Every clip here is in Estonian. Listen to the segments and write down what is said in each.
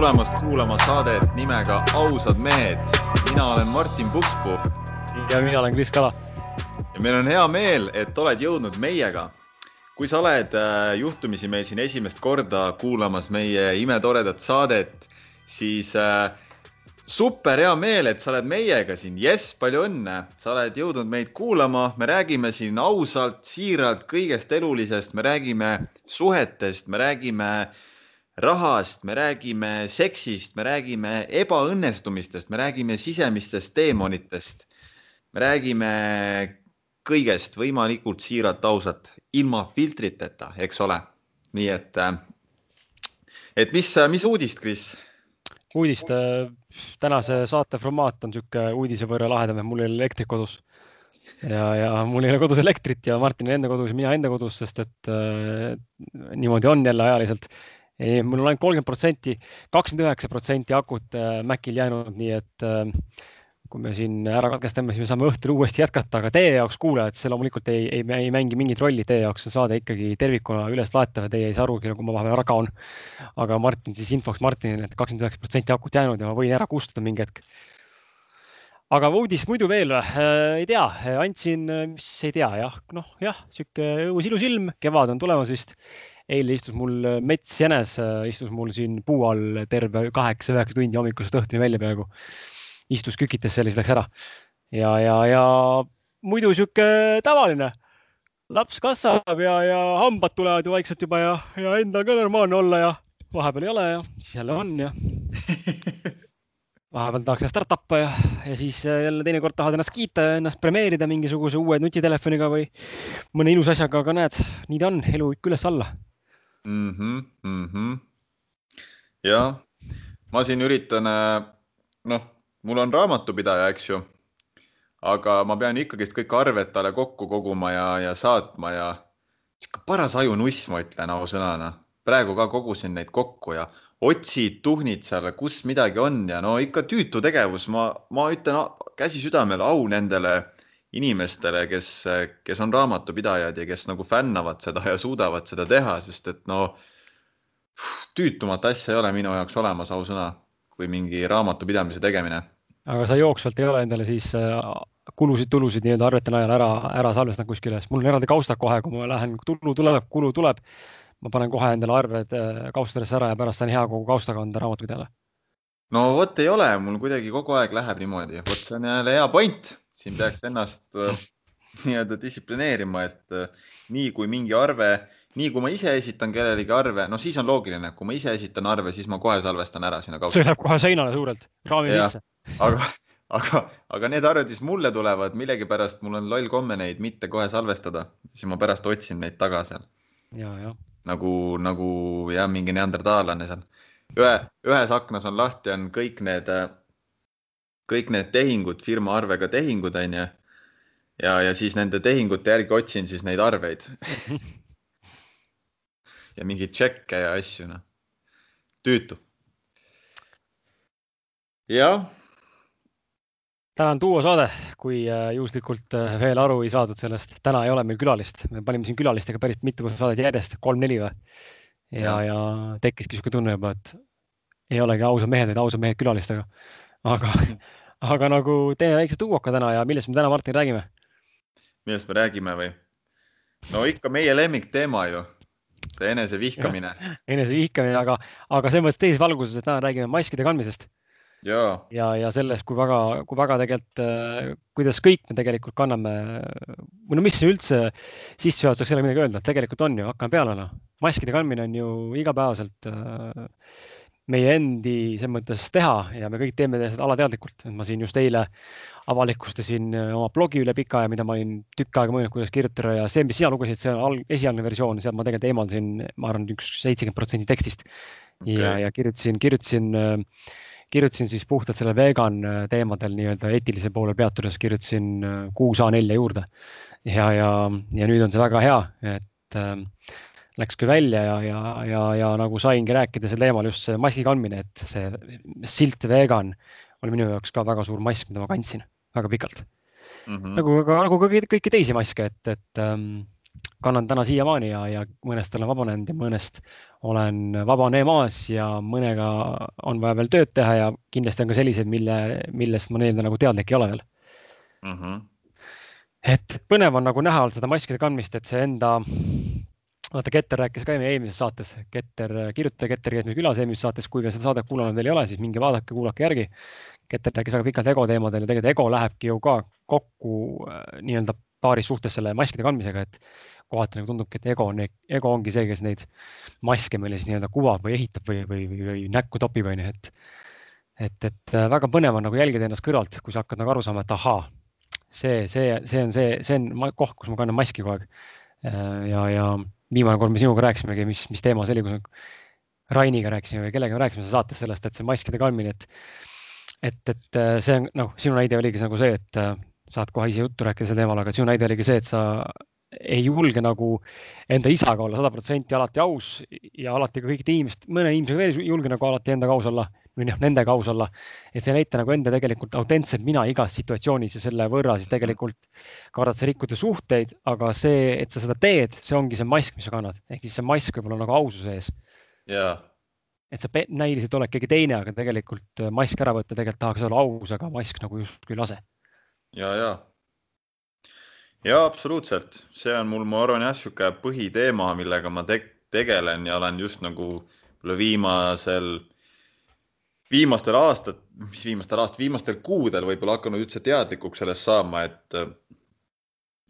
Tulemast kuulama saadet nimega Ausad mehed. mina olen Martin Pukspuu. ja mina olen Kris Kala. ja meil on hea meel, et oled jõudnud meiega. kui sa oled äh, juhtumisi meil siin esimest korda kuulamas meie imetoredat saadet, siis äh, super hea meel, et sa oled meiega siin. jess, palju õnne, sa oled jõudnud meid kuulama, me räägime siin ausalt, siiralt kõigest elulisest, me räägime suhetest, me räägime rahast, me räägime seksist, me räägime ebaõnnestumistest, me räägime sisemistest teemonitest. me räägime kõigest võimalikult siiralt, ausalt, ilma filtriteta, eks ole. nii et, et mis, mis uudist, Kris? uudist, tänase saate formaat on niisugune uudise võrra lahedam, et mul ei ole elektrit kodus. ja, ja mul ei ole kodus elektrit ja Martinil enda kodus ja mina enda kodus, sest et äh, niimoodi on jälle ajaliselt. Mul on ainult kolmkümmend protsenti, kakskümmend üheksa protsenti akut äh, Macil jäänud, nii et äh, kui me siin ära katkestame, siis me saame õhtul uuesti jätkata, aga teie jaoks, kuulajad, see loomulikult ei, ei, ei mängi mingit rolli, teie jaoks on saade ikkagi tervikuna üles laetav ja teie ei saa arugi, kui ma vahepeal ära kaon. aga Martin siis infoks Martinile, et kakskümmend üheksa protsenti akut jäänud ja ma võin ära kustuda mingi hetk. aga uudist muidu veel äh,? ei tea, andsin, mis ei tea jah, noh jah, sihuke õues ilus ilm, kevad on tulemas vist eile istus mul metsjänes, istus mul siin puu all terve kaheksa-üheksa tundi hommikust õhtuni välja peaaegu istus, kükitas seal ja siis läks ära. ja, ja, ja muidu sihuke tavaline. laps kasvab ja, ja hambad tulevad ju vaikselt juba ja, ja endal ka normaalne olla ja vahepeal ei ole ja siis jälle on ja vahepeal tahaks ennast ära tappa ja, ja siis jälle teinekord tahad ennast kiita ja ennast premeerida mingisuguse uue nutitelefoniga või mõne ilusa asjaga, aga näed, nii ta on, elu ikka üles-alla mm. -hmm, mm -hmm. jah, ma siin üritan, noh mul on raamatupidaja, eks ju. aga ma pean ikkagist kõik arved talle kokku koguma ja, ja saatma ja sihuke paras ajunuss, ma ütlen ausõnana. praegu ka kogusin neid kokku ja otsid, tuhnid seal, kus midagi on ja no ikka tüütu tegevus, ma, ma ütlen käsi südamel au nendele inimestele, kes, kes on raamatupidajad ja kes nagu fännavad seda ja suudavad seda teha, sest et no tüütumat asja ei ole minu jaoks olemas, ausõna kui mingi raamatupidamise tegemine. aga sa jooksvalt ei ole endale siis kulusid-tulusid nii-öelda arvete najal ära, ära salvestanud kuskile, sest mul on eraldi kaustad kohe, kui ma lähen, tulu tuleb, kulu tuleb. ma panen kohe endale arved kaustadesse ära ja pärast saan hea kogu kausta kanda raamatupidajale. no vot ei ole, mul kuidagi kogu aeg läheb niimoodi, vot see on jälle hea point, siin peaks ennast nii-öelda distsiplineerima, et nii kui mingi arve nii kui ma ise esitan kellelegi arve, no siis on loogiline, kui ma ise esitan arve, siis ma kohe salvestan ära sinna kaupa. see läheb kohe seinale suurelt, raami sisse. aga, aga, aga need arved, mis mulle tulevad, millegipärast mul on loll komme neid mitte kohe salvestada, siis ma pärast otsin neid taga seal. nagu, nagu jah, mingi neandertaallane seal. ühe, ühes aknas on lahti, on kõik need, kõik need tehingud, firma arvega tehingud on ju. ja, ja siis nende tehingute järgi otsin siis neid arveid ja mingeid tšekke ja asju, noh. tüütu. jah. täna on duo saade, kui äh, juhuslikult äh, veel aru ei saadud sellest. täna ei ole meil külalist, me panime siin külalistega päris mitu saadet järjest, kolm-neli või. ja, ja, ja tekkiski niisugune tunne juba, et ei olegi ausad mehed, vaid ausad mehed külalistega. aga, aga nagu teeme väikse duoka täna ja millest me täna, Martin, räägime? millest me räägime või? no ikka meie lemmikteema ju see enesevihkamine. enesevihkamine, aga, aga selles mõttes teises valguses, et täna räägime maskide kandmisest. ja, ja, ja sellest, kui väga, kui väga tegelikult, äh, kuidas kõik me tegelikult kanname või no mis üldse sissejuhatuseks ei ole midagi öelda, tegelikult on ju, hakkame peale noh. maskide kandmine on ju igapäevaselt äh, meie endi selles mõttes teha ja me kõik teeme seda alateadlikult. ma siin just eile avalikustasin äh, oma blogi üle pika aja, mida ma olin tükk aega mõelnud, kuidas kirjutada ja see, mis sina lugesid, see on alg, esialgne versioon, sealt ma tegelikult eemaldasin, ma arvan, üks seitsekümmend protsenti tekstist okay.. ja, ja kirjutasin, kirjutasin, äh, kirjutasin siis puhtalt selle vegan äh, teemadel nii-öelda eetilise poole peatudes, kirjutasin kuus A4 juurde. ja, ja, ja nüüd on see väga hea, et äh, läks küll välja ja, ja, ja, ja nagu saingi rääkida sel teemal just see maski kandmine, et see silt vegan oli minu jaoks ka väga suur mask, mida ma kandsin väga pikalt mm. -hmm. nagu, nagu ka kõiki teisi maske, et, et ähm, kannan täna siiamaani ja, ja mõnest olen vabanenud ja mõnest olen vabanemas ja mõnega on vaja veel tööd teha ja kindlasti on ka selliseid, mille, millest ma nii-öelda nagu teadlik ei ole veel mm. -hmm. et põnev on nagu näha seda maskide kandmist, et see enda vaata, Keter rääkis ka eelmises saates, Keter, kirjutaja Keter käis meil külas eelmises saates, kui veel seda saadet kuulanud veel ei ole, siis minge vaadake, kuulake järgi. Keter rääkis väga pikalt ego teemadel ja tegelikult ego lähebki ju ka kokku äh, nii-öelda paaris suhtes selle maskide kandmisega, et kohati nagu tundubki, et ego on, ego ongi see, kes neid maske meile siis nii-öelda kuvab või ehitab või, või, või, või näkku topib, onju, et et, et äh, väga põnev on nagu jälgida ennast kõrvalt, kui sa hakkad nagu aru saama, et ahaa, see, see, see on see, see on koht, kus ma kannan maski kogu aeg. Äh, ja, ja viimane kord me sinuga rääkisimegi, mis, mis teema see oli, kui Rainiga rääkisime või kellega me rääkisime saates sellest, et see maskide kandmine, et et, et äh, see on noh, sinu näide oligi nagu see, et äh, saad kohe ise juttu rääkida sel teemal, aga sinu näide oligi see, et sa ei julge nagu enda isaga olla sada protsenti alati aus ja alati ka kõikide inimest, mõne inimesega veel ei julge nagu alati endaga aus olla või noh, nendega aus olla. et see ei näita nagu enda tegelikult autentset mina igas situatsioonis ja selle võrra siis tegelikult kardad sa rikkuda suhteid, aga see, et sa seda teed, see ongi see mask, mis sa kannad, ehk siis see mask võib olla nagu aususe ees. jaa et sa näiliselt oled keegi teine, aga tegelikult mask ära võtta, tegelikult tahaks olla aus, aga mask nagu justkui ei lase. ja, ja ja absoluutselt, see on mul, ma arvan jah, sihuke põhiteema, millega ma te tegelen ja olen just nagu viimasel, viimastel aastat, mis viimastel aastatel, viimastel kuudel võib-olla hakanud üldse teadlikuks sellest saama, et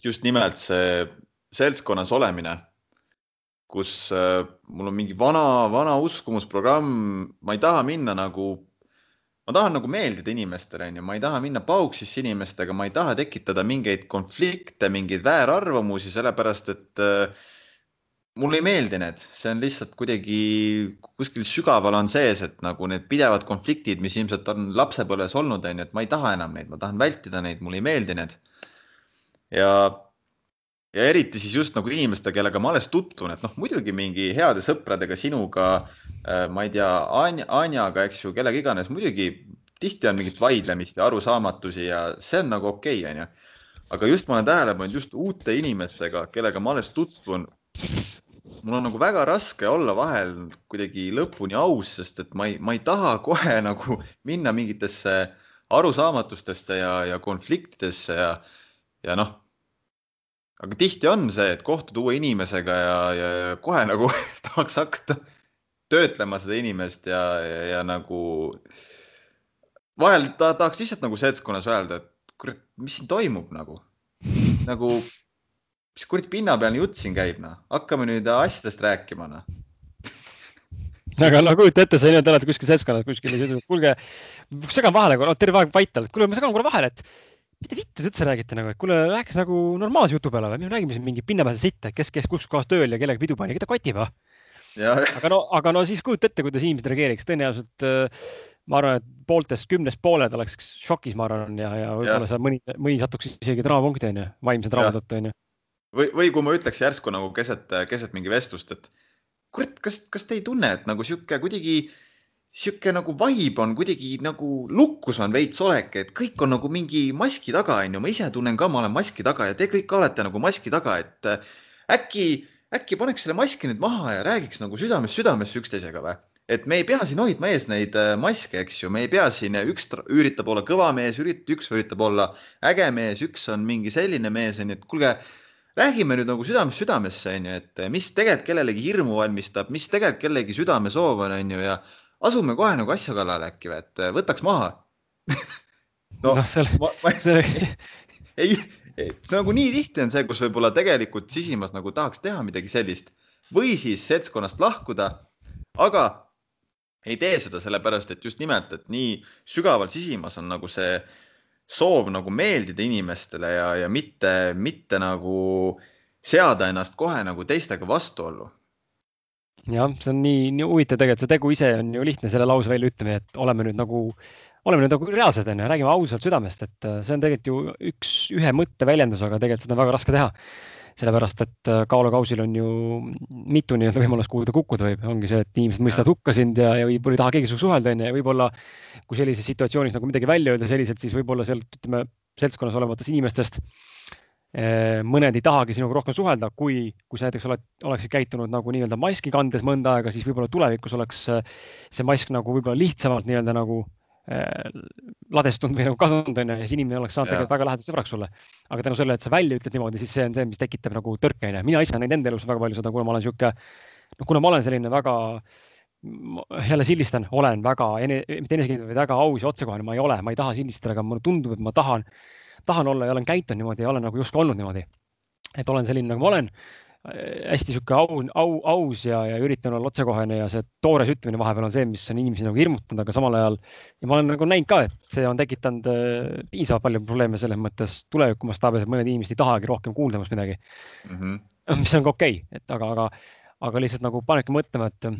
just nimelt see seltskonnas olemine, kus äh, mul on mingi vana, vana uskumusprogramm, ma ei taha minna nagu ma tahan nagu meeldida inimestele, onju, ma ei taha minna pauksisse inimestega, ma ei taha tekitada mingeid konflikte, mingeid väärarvamusi, sellepärast et äh, mulle ei meeldi need, see on lihtsalt kuidagi kuskil sügaval on sees, et nagu need pidevad konfliktid, mis ilmselt on lapsepõlves olnud, onju, et ma ei taha enam neid, ma tahan vältida neid, mulle ei meeldi need. ja ja eriti siis just nagu inimestega, kellega ma alles tutvun, et noh, muidugi mingi heade sõpradega, sinuga, äh, ma ei tea, Anja, Anjaga, eks ju, kellega iganes, muidugi tihti on mingit vaidlemist ja arusaamatusi ja see on nagu okei okay,, onju. aga just ma olen tähele pannud just uute inimestega, kellega ma alles tutvun. mul on nagu väga raske olla vahel kuidagi lõpuni aus, sest et ma ei, ma ei taha kohe nagu minna mingitesse arusaamatustesse ja, ja konfliktidesse ja, ja noh aga tihti on see, et kohtud uue inimesega ja, ja, ja kohe nagu tahaks hakata töötlema seda inimest ja, ja, ja nagu vahel ta tahaks lihtsalt nagu seltskonnas öelda, et kurat, mis siin toimub nagu, nagu, mis kuradi pinnapealne jutt siin käib, noh, hakkame nüüd asjadest rääkima, noh. Aga no kujuta ette, sa oled kuskil seltskonnas kuskil kuulge, segan vahele, terve aeg vait oled, kuule, ma segan korra vahele, et mida vittu te üldse räägite nagu, et kuule, rääkides nagu normaalse jutu peale või, me räägime siin mingi pinnapealse sitta, kes, kes kus kohas tööl ja kellega pidu pani, keda kotib või? aga no, aga no siis kujuta ette, kuidas inimesed reageeriks, tõenäoliselt äh, ma arvan, et pooltest kümnest pooled oleks šokis, ma arvan, ja, ja võib-olla seal mõni, mõni satuks isegi draamapunkti onju, vaimse draama tõttu onju. või, või kui ma ütleks järsku nagu keset, keset mingi vestlust, et kurat, kas, kas te ei tunne, et nagu sihuke kuidagi äh, sihuke nagu vibe on kuidagi nagu lukkus on veits olek, et kõik on nagu mingi maski taga, onju. ma ise tunnen ka, ma olen maski taga ja te kõik ka olete nagu maski taga, et äh, äkki, äkki paneks selle maski nüüd maha ja räägiks nagu südamest südamesse üksteisega või? et me ei pea siin hoidma ees neid äh, maske, eks ju, me ei pea siin, üks üritab olla kõva mees, üks üritab olla äge mees, üks on mingi selline mees, onju, et kuulge räägime nüüd nagu südamest südamesse, onju, et mis tegelikult kellelegi hirmu valmistab, mis tegelikult kellegi südamesoov on, onju, ja asume kohe nagu asja kallale äkki või, et äh, võtaks maha. No, no selle, ma, ma... selle... ei, see nagu nii tihti on see, kus võib-olla tegelikult sisimas nagu tahaks teha midagi sellist või siis seltskonnast lahkuda, aga ei tee seda sellepärast, et just nimelt, et nii sügaval sisimas on nagu see soov nagu meeldida inimestele ja, ja mitte, mitte nagu seada ennast kohe nagu teistega vastuollu jah, see on nii, nii huvitav tegelikult, see tegu ise on ju lihtne selle lause välja ütlemine, et oleme nüüd nagu, oleme nüüd nagu reaalsed onju, räägime ausalt südamest, et äh, see on tegelikult ju üks, ühe mõtte väljendus, aga tegelikult seda on väga raske teha. sellepärast, et äh, kaalukausil on ju mitu nii-öelda võimalust, kuhu ta kukkuda võib, ongi see, et inimesed mõistavad hukka sind ja, ja võib-olla ei taha keegi sinuga suhelda onju ja võib-olla kui sellises situatsioonis nagu midagi välja öelda selliselt, siis võib-olla sealt ütleme seltskonnas olevatest inimestest mõned ei tahagi sinuga rohkem suhelda, kui, kui sa näiteks oled, oleksid käitunud nagu nii-öelda maski kandes mõnda aega, siis võib-olla tulevikus oleks see mask nagu võib-olla lihtsamalt nii-öelda nagu äh, ladestunud või nagu kadunud onju ja siis inimene oleks saanud tegelikult väga lähedaseks sõbraks sulle. aga tänu sellele, et sa välja ütled niimoodi, siis see on see, mis tekitab nagu tõrke onju. mina ise olen näinud enda elus väga palju seda, kuna ma olen sihuke, noh, kuna ma olen selline väga jälle sildistan, olen väga, mitte enesekindel, vaid väga aus ja otsekohene, ma ei ole, ma ei taha sildistada, aga mulle tundub, et ma tahan tahan olla ja olen käitunud niimoodi ja olen nagu justkui olnud niimoodi. et olen selline, nagu ma olen hästi sihuke au, au, aus ja, ja üritan olla otsekohene ja see toores ütlemine vahepeal on see, mis on inimesi nagu hirmutanud, aga samal ajal ja ma olen nagu näinud ka, et see on tekitanud äh, piisavalt palju probleeme selles mõttes tuleviku mastaabis, et mõned inimesed ei tahagi rohkem kuulda minust midagi mm. -hmm. mis on ka okei okay,, et aga, aga, aga lihtsalt nagu panebki mõtlema, et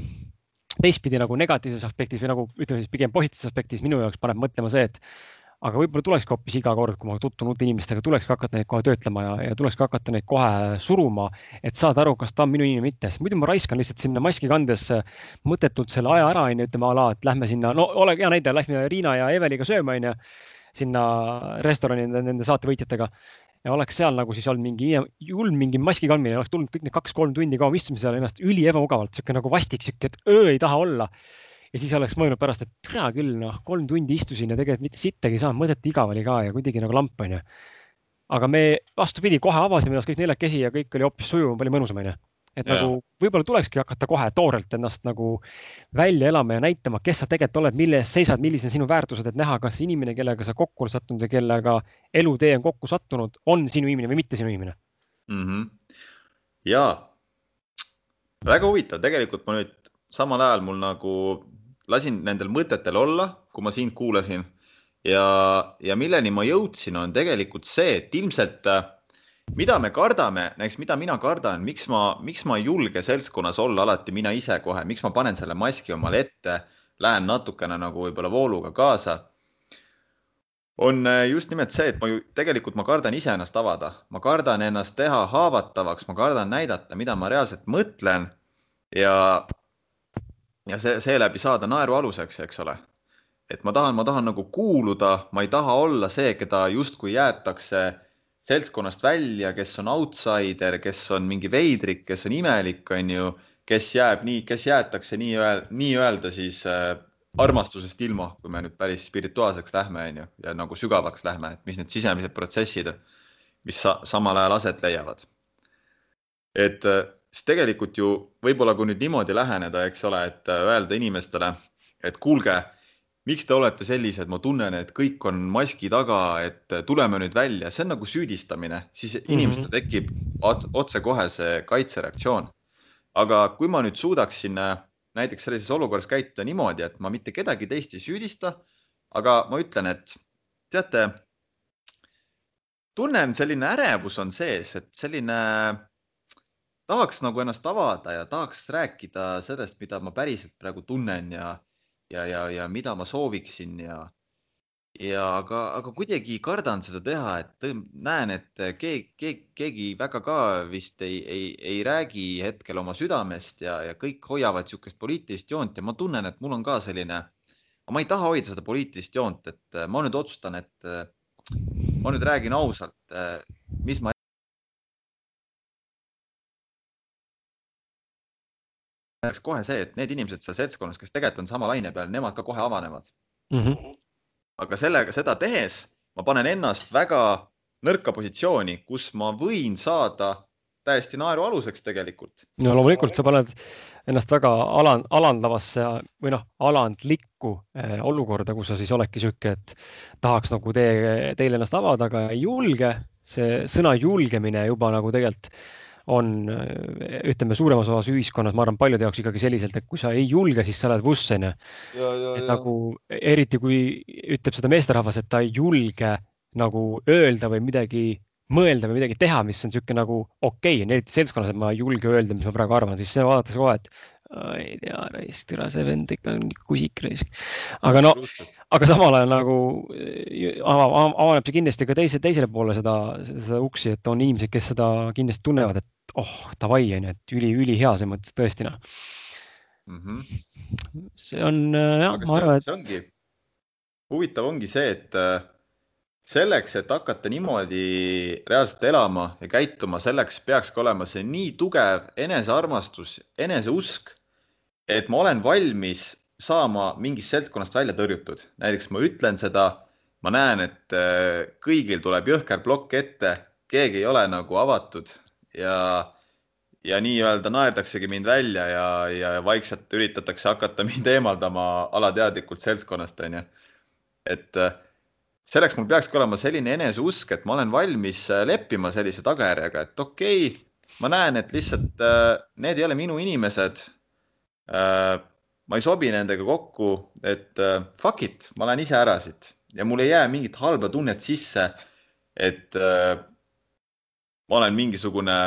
teistpidi nagu negatiivses aspektis või nagu ütleme siis pigem positiivses aspektis minu jaoks paneb mõtlema see, et aga võib-olla tulekski hoopis iga kord, kui ma tutvun uute inimestega, tulekski hakata neid kohe töötlema ja, ja tulekski hakata neid kohe suruma, et saada aru, kas ta on minu inimene või mitte, sest muidu ma raiskan lihtsalt sinna maski kandes mõttetult selle aja ära, onju, ütleme a la, et lähme sinna, no ole hea näide, lähme Riina ja Eveliga sööma, onju, sinna restorani nende saatevõitjatega. Ja oleks seal nagu siis olnud mingi julm, mingi maski kandmine, oleks tulnud kõik need kaks-kolm tundi kaua, istume seal ennast üli ebamugavalt, sihuke nagu vastik, sihuke, et öö ei taha olla ja siis oleks mõelnud pärast, et türa küll, noh, kolm tundi istusin ja tegelikult mitte sittagi ei saanud, mõttetu igav oli ka ja kuidagi nagu lamp onju. aga me vastupidi, kohe avasime ennast kõik neljakesi ja kõik oli hoopis sujuvam, palju mõnusam onju. et ja. nagu võib-olla tulekski hakata kohe toorelt ennast nagu välja elama ja näitama, kes sa tegelikult oled, mille eest seisad, millised on sinu väärtused, et näha, kas inimene, kellega sa kokku oled sattunud või kellega elutee on kokku sattunud, on sinu inimene või mitte sinu inimene mm. -hmm. ja väga huvitav, tegelikult ma nüüd samal ajal mul nagu lasin nendel mõtetel olla, kui ma sind kuulasin ja, ja milleni ma jõudsin, on tegelikult see, et ilmselt mida me kardame, näiteks mida mina kardan, miks ma, miks ma ei julge seltskonnas olla alati mina ise kohe, miks ma panen selle maski omale ette, lähen natukene nagu võib-olla vooluga kaasa. on just nimelt see, et ma ju tegelikult ma kardan iseennast avada, ma kardan ennast teha haavatavaks, ma kardan näidata, mida ma reaalselt mõtlen ja ja see, seeläbi saada naerualuseks, eks ole. et ma tahan, ma tahan nagu kuuluda, ma ei taha olla see, keda justkui jäetakse seltskonnast välja, kes on outsider, kes on mingi veidrik, kes on imelik, on ju, kes jääb nii, kes jäetakse nii-öelda, nii-öelda siis äh, armastusest ilma, kui me nüüd päris spirituaalseks lähme, on ju, ja nagu sügavaks lähme, et mis need sisemised protsessid, mis sa, samal ajal aset leiavad. et äh, siis tegelikult ju võib-olla, kui nüüd niimoodi läheneda, eks ole, et äh, öelda inimestele, et kuulge, miks te olete sellised, ma tunnen, et kõik on maski taga, et äh, tuleme nüüd välja, see on nagu süüdistamine, siis mm -hmm. inimestel tekib otsekohe see kaitsereaktsioon. aga kui ma nüüd suudaksin äh, näiteks sellises olukorras käituda niimoodi, et ma mitte kedagi teist ei süüdista, aga ma ütlen, et teate, tunnen, selline ärevus on sees, et selline tahaks nagu ennast avada ja tahaks rääkida sellest, mida ma päriselt praegu tunnen ja, ja, ja, ja mida ma sooviksin ja, ja aga, aga kuidagi kardan seda teha, et näen, et keegi, keegi, keegi väga ka vist ei, ei, ei räägi hetkel oma südamest ja, ja kõik hoiavad niisugust poliitilist joont ja ma tunnen, et mul on ka selline, ma ei taha hoida seda poliitilist joont, et ma nüüd otsustan, et ma nüüd räägin ausalt, mis ma oleks kohe see, et need inimesed seal seltskonnas, kes tegelikult on sama laine peal, nemad ka kohe avanevad mm. -hmm. aga sellega, seda tehes ma panen ennast väga nõrka positsiooni, kus ma võin saada täiesti naerualuseks tegelikult. no loomulikult sa paned ennast väga alan-, alandavasse või noh, alandlikku eh, olukorda, kus sa siis oledki sihuke, et tahaks nagu tee, teil ennast avada, aga ei julge. see sõna julgemine juba nagu tegelikult on, ütleme, suuremas osas ühiskonnas, ma arvan, paljude jaoks ikkagi selliselt, et kui sa ei julge, siis sa lähed vuss, onju. et ja. nagu eriti kui ütleb seda meesterahvas, et ta ei julge nagu öelda või midagi mõelda või midagi teha, mis on niisugune nagu okei okay,, eriti seltskonnas, et ma ei julge öelda, mis ma praegu arvan, siis vaadatakse kohe, et ei tea, raisk, türa see vend ikka on kusik raisk. aga no, aga samal ajal nagu avaneb see kindlasti ka teise, teisele poole seda, seda uksi, et on inimesed, kes seda kindlasti tunnevad, et oh, davai onju, et üli, ülihea selles mõttes tõesti noh mm. -hmm. see on jah, ma arvan, et. see ongi, huvitav ongi see, et äh, selleks, et hakata niimoodi reaalselt elama ja käituma, selleks peakski olema see nii tugev enesearmastus, eneseusk, et ma olen valmis saama mingist seltskonnast välja tõrjutud. näiteks ma ütlen seda, ma näen, et äh, kõigil tuleb jõhker plokk ette, keegi ei ole nagu avatud ja, ja nii-öelda naerdaksegi mind välja ja, ja vaikselt üritatakse hakata mind eemaldama alateadlikult seltskonnast, onju. et äh, selleks mul peakski olema selline eneseusk, et ma olen valmis äh, leppima sellise tagajärjega, et okei okay,, ma näen, et lihtsalt need ei ole minu inimesed ma ei sobi nendega kokku, et uh, fuck it, ma lähen ise ära siit ja mul ei jää mingit halba tunnet sisse, et uh, ma olen mingisugune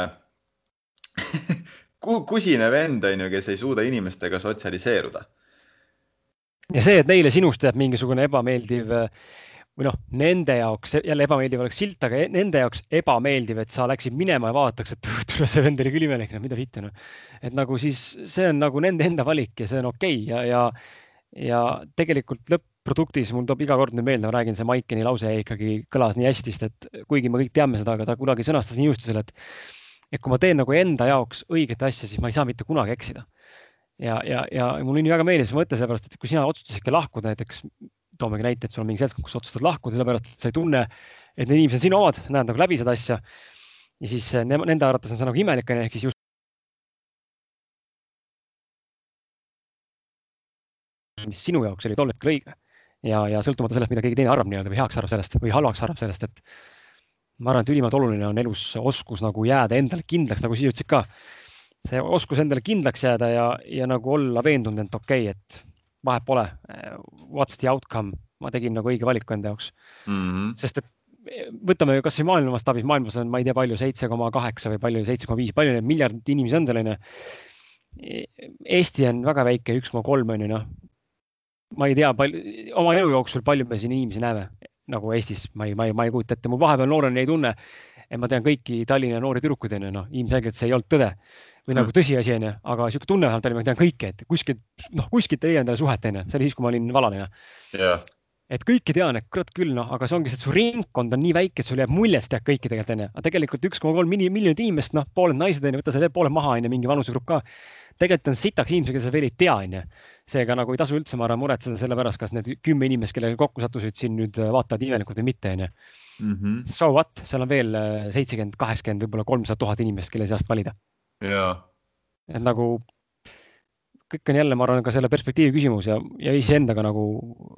kusine vend, onju, kes ei suuda inimestega sotsialiseeruda. ja see, et neile sinust jääb mingisugune ebameeldiv uh või noh, nende jaoks jälle ebameeldiv oleks silt, aga e-, nende jaoks ebameeldiv, et sa läksid minema ja vaataks, et tule see vend oli küll imelik, no mida vitte noh. et nagu siis see on nagu nende enda valik ja see on okei okay. ja, ja, ja tegelikult lõpp-produktis mul toob iga kord nüüd meelde, ma räägin, see Maikeni lause ikkagi kõlas nii hästi, sest et kuigi me kõik teame seda, aga ta kunagi sõnastas nii juhustusel, et et kui ma teen nagu enda jaoks õiget asja, siis ma ei saa mitte kunagi eksida. ja, ja, ja mulle nii väga meeldis see mõte, sellepärast et kui sina otsustasidki lahkuda näiteks toomegi näite, et sul on mingi seltskond, kus otsustad lahkuda, sellepärast et sa ei tunne, et need inimesed on sinu omad, näed nagu läbi seda asja. ja siis eh, ne, nende arvates on see nagu imelik, onju, ehk siis just. mis sinu jaoks oli tol hetkel õige ja, ja sõltumata sellest, mida keegi teine arvab nii-öelda või heaks arvab sellest või halvaks arvab sellest, et ma arvan, et ülimalt oluline on elus oskus nagu jääda endale kindlaks, nagu sa ütlesid ka. see oskus endale kindlaks jääda ja, ja nagu olla veendunud, et okei okay,, et vahet pole. What's the outcome, ma tegin nagu õige valiku enda jaoks mm. -hmm. sest et võtame kasvõi maailma mastaabis, maailmas on, ma ei tea, palju, seitse koma kaheksa või palju, seitse koma viis, palju neid miljardit inimesi on seal onju. Eesti on väga väike, üks koma kolm on ju noh. ma ei tea, palju, oma elu jooksul palju me siin inimesi näeme nagu Eestis, ma ei, ma ei, ma ei kujuta ette, mul vahepeal noorena ei tunne, et ma tean kõiki Tallinna noori tüdrukuid onju, noh ilmselgelt see ei olnud tõde või nagu hmm. tõsiasi onju, aga sihuke tunne vähemalt oli, ma tean kõike, et kuskilt, noh kuskilt ei endale suhet onju, see oli siis, kui ma olin valaline yeah.. et kõiki tean, et kurat küll noh, aga see ongi see, et su ringkond on nii väike, et sul jääb mulje, et sa tead kõiki tegelikult onju, aga tegelikult üks koma kolm miljonit inimest, noh pooled naised onju, võta selle pooled maha onju, mingi vanusegrupp ka. tegelikult on sitaks inimesi, keda sa veel ei tea onju. seega nagu ei tasu üldse, ma arvan, muretseda selle pärast, kas need kümme inimest, kellega kokku sattusid siin nüüd vaatavad imelikult või mitte onju. Mhm. So what, seal on veel seitsekümmend, kaheksakümmend, võib-olla kolmsada tuhat inimest, kelle seast valida. Et nagu kõik on jälle, ma arvan, ka selle perspektiivi küsimus ja, ja iseendaga nagu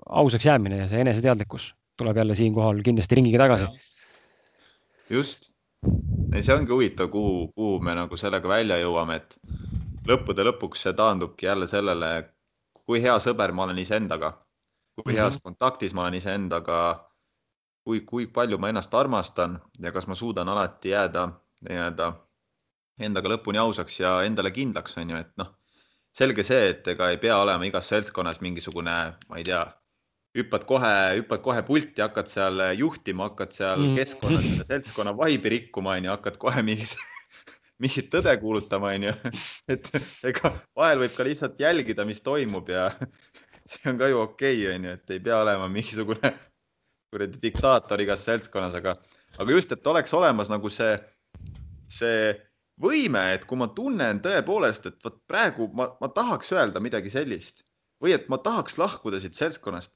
ausaks jäämine ja see eneseteadlikkus tuleb jälle siinkohal kindlasti ringiga tagasi. just, see ongi huvitav, kuhu, kuhu me nagu sellega välja jõuame, et lõppude lõpuks see taandubki jälle sellele, kui hea sõber ma olen iseendaga, kui mm -hmm. heas kontaktis ma olen iseendaga, kui, kui palju ma ennast armastan ja kas ma suudan alati jääda nii-öelda endaga lõpuni ausaks ja endale kindlaks, on ju, et noh, selge see, et ega ei pea olema igas seltskonnas mingisugune, ma ei tea, hüppad kohe, hüppad kohe pulti, hakkad seal juhtima, hakkad seal mm. keskkonnas selle seltskonna vaibi rikkuma, on ju, hakkad kohe mingit mingit tõde kuulutama, on ju. et ega vahel võib ka lihtsalt jälgida, mis toimub ja see on ka ju okei okay,, on ju, et ei pea olema mingisugune kuradi diktaator igas seltskonnas, aga, aga just, et oleks olemas nagu see, see võime, et kui ma tunnen tõepoolest, et vot praegu ma, ma tahaks öelda midagi sellist või et ma tahaks lahkuda siit seltskonnast,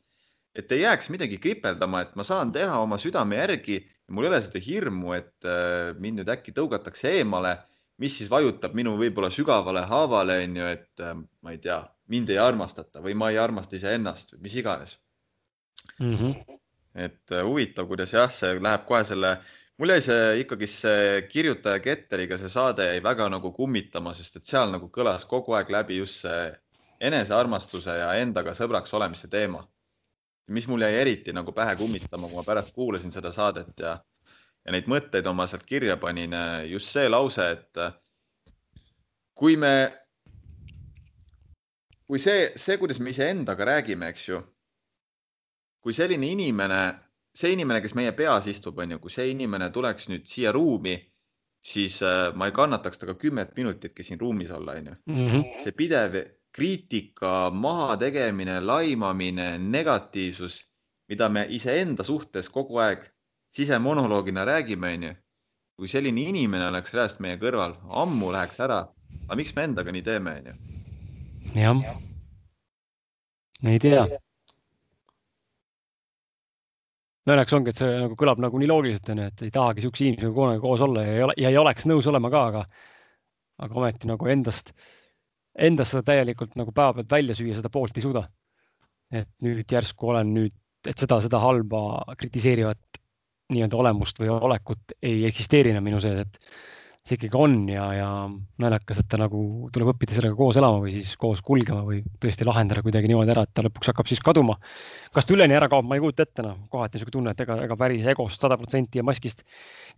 et ei jääks midagi kripeldama, et ma saan teha oma südame järgi mul ei ole seda hirmu, et äh, mind nüüd äkki tõugatakse eemale, mis siis vajutab minu võib-olla sügavale haavale, on ju, et äh, ma ei tea, mind ei armastata või ma ei armasta iseennast või mis iganes mm. -hmm. et äh, huvitav, kuidas jah, see läheb kohe selle mul jäi see ikkagi see kirjutaja Ketteriga see saade jäi väga nagu kummitama, sest et seal nagu kõlas kogu aeg läbi just see enesearmastuse ja endaga sõbraks olemise teema. mis mul jäi eriti nagu pähe kummitama, kui ma pärast kuulasin seda saadet ja, ja neid mõtteid oma sealt kirja panin, just see lause, et kui me, kui see, see, kuidas me iseendaga räägime, eks ju. kui selline inimene see inimene, kes meie peas istub, on ju, kui see inimene tuleks nüüd siia ruumi, siis äh, ma ei kannataks temaga kümmet minutitki siin ruumis olla, on ju. Mhm. see pidev kriitika, mahategemine, laimamine, negatiivsus, mida me iseenda suhtes kogu aeg sisemonoloogina räägime, onju. kui selline inimene oleks reaalselt meie kõrval, ammu läheks ära. aga miks me endaga nii teeme, onju? jah. ei tea. Naljakas ongi, et see nagu kõlab nagu nii loogiliselt onju, et ei tahagi siukse inimesega kunagi koos olla ja ei ole ja ei oleks nõus olema ka, aga, aga ometi nagu endast, endast seda täielikult nagu päevapealt välja süüa, seda poolt ei suuda. et nüüd järsku olen nüüd, et seda, seda halba kritiseerivat nii-öelda olemust või olekut ei eksisteeri enam minu sees, et see ikkagi on ja, ja naljakas, et ta nagu tuleb õppida sellega koos elama või siis koos kulgema või tõesti lahendada kuidagi niimoodi ära, et ta lõpuks hakkab siis kaduma. kas ta üleni ära kaob, ma ei kujuta ette, noh, kohati niisugune tunne, et ega, ega päris egost sada protsenti ja maskist,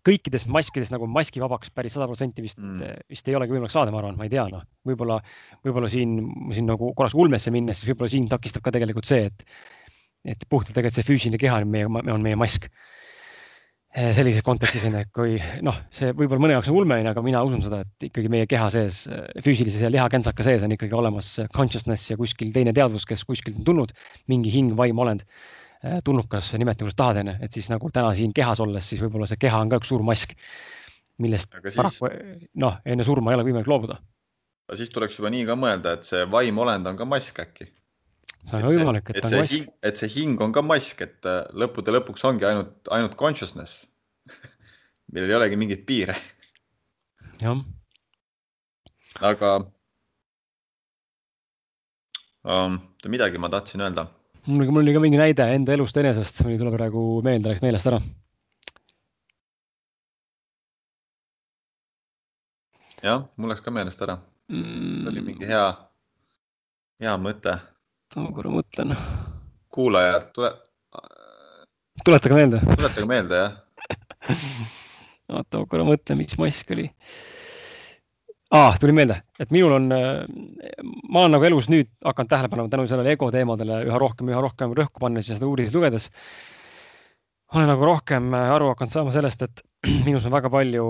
kõikidest maskidest nagu maskivabaks päris sada protsenti vist mm., vist ei olegi võimalik saada, ma arvan, ma ei tea, noh, võib-olla, võib-olla siin, siin nagu korraks ulmesse minnes, siis võib-olla siin takistab ka tegelikult see, et, et puhtalt tegelikult see füüsiline keha on meie, on meie mask sellises kontekstis on ju, et kui noh, see võib-olla mõne jaoks on ulmeline, aga mina usun seda, et ikkagi meie keha sees, füüsilises ja lihakentsaka sees on ikkagi olemas consciousness ja kuskil teine teadvus, kes kuskilt on tulnud, mingi hing, vaim, olend, eh, tulnukas, nimeta kuidas tahad, onju, et siis nagu täna siin kehas olles, siis võib-olla see keha on ka üks suur mask, millest siis... paraku noh, enne surma ei ole võimalik loobuda. siis tuleks juba nii ka mõelda, et see vaim, olend on ka mask äkki see on võimalik, et, ta on mask. et see hing on ka mask, et äh, lõppude lõpuks ongi ainult, ainult consciousness millel ei olegi mingeid piire. jah. aga um, midagi ma tahtsin öelda. mul, mul oli ka mingi näide enda elust enesest, mul ei tule praegu meelde, läks meelest ära. jah, mul läks ka meelest ära mm.. oli mingi hea, hea mõte ma korra mõtlen. kuulajad, tule. tuletage meelde. tuletage meelde, jah oota, ma korra mõtlen, mis mask oli ah,. tuli meelde, et minul on, ma olen nagu elus nüüd hakanud tähele panema tänu sellele ego teemadele üha rohkem, üha rohkem rõhku pannes ja seda uudiseid lugedes. olen nagu rohkem aru hakanud saama sellest, et minus on väga palju,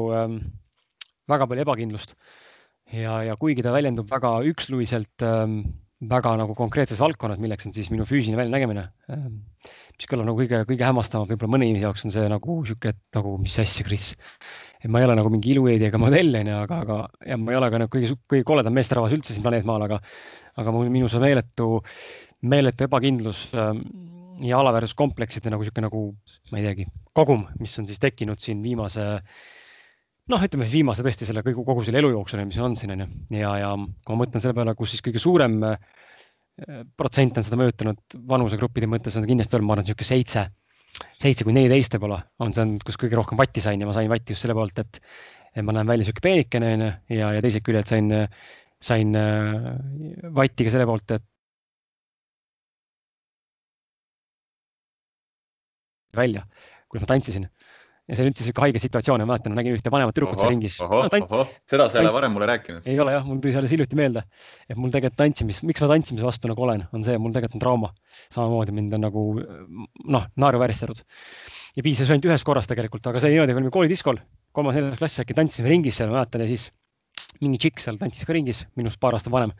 väga palju ebakindlust. ja, ja kuigi ta väljendub väga üksluiselt väga nagu konkreetses valdkonnas, milleks on siis minu füüsiline väljanägemine. Ähm, mis kõlab nagu kõige, kõige hämmastavam, võib-olla mõne inimese jaoks on see nagu sihuke, et nagu mis asja, Kris. et ma ei ole nagu mingi ilueedi ega modell onju, aga, aga ja ma ei ole ka nagu kõige, kõige koledam meesterahvas üldse siin planeet Maal, aga, aga mul minus on meeletu, meeletu ebakindlus ähm, ja alaväärsuskompleksid nagu sihuke nagu, ma ei teagi, kogum, mis on siis tekkinud siin viimase noh, ütleme siis viimase tõesti selle kogu, kogu selle elu jooksul, mis on siin on ju. Ja, ja kui ma mõtlen selle peale, kus siis kõige suurem äh, protsent on seda mõjutanud vanusegruppide mõttes on kindlasti olnud, ma arvan, niisugune seitse, seitse kuni neliteist võib-olla on see, kus kõige rohkem vatti sain ja ma sain vatti just selle poolt, et, et ma näen välja niisugune peenikene onju ja, ja teiselt küljelt sain, sain äh, vatti ka selle poolt, et välja, kuidas ma tantsisin ja see oli üldse sihuke haige situatsioon ja ma mäletan, nägin ühte vanemat tüdrukut seal ringis. No, seda sa ei ole varem mulle rääkinud. ei ole jah, mul tuli alles hiljuti meelde, et mul tegelikult tantsimis, miks ma tantsimise vastu nagu olen, on see, mul tegelikult on trauma. samamoodi mind on nagu noh, naeruvääristanud. ja piisas ainult ühest korrast tegelikult, aga see niimoodi, me olime koolidiskol, kolmas-neljas klass äkki tantsisime ringis seal, ma mäletan ja siis mingi tšikk seal tantsis ka ringis, minust paar aastat vanem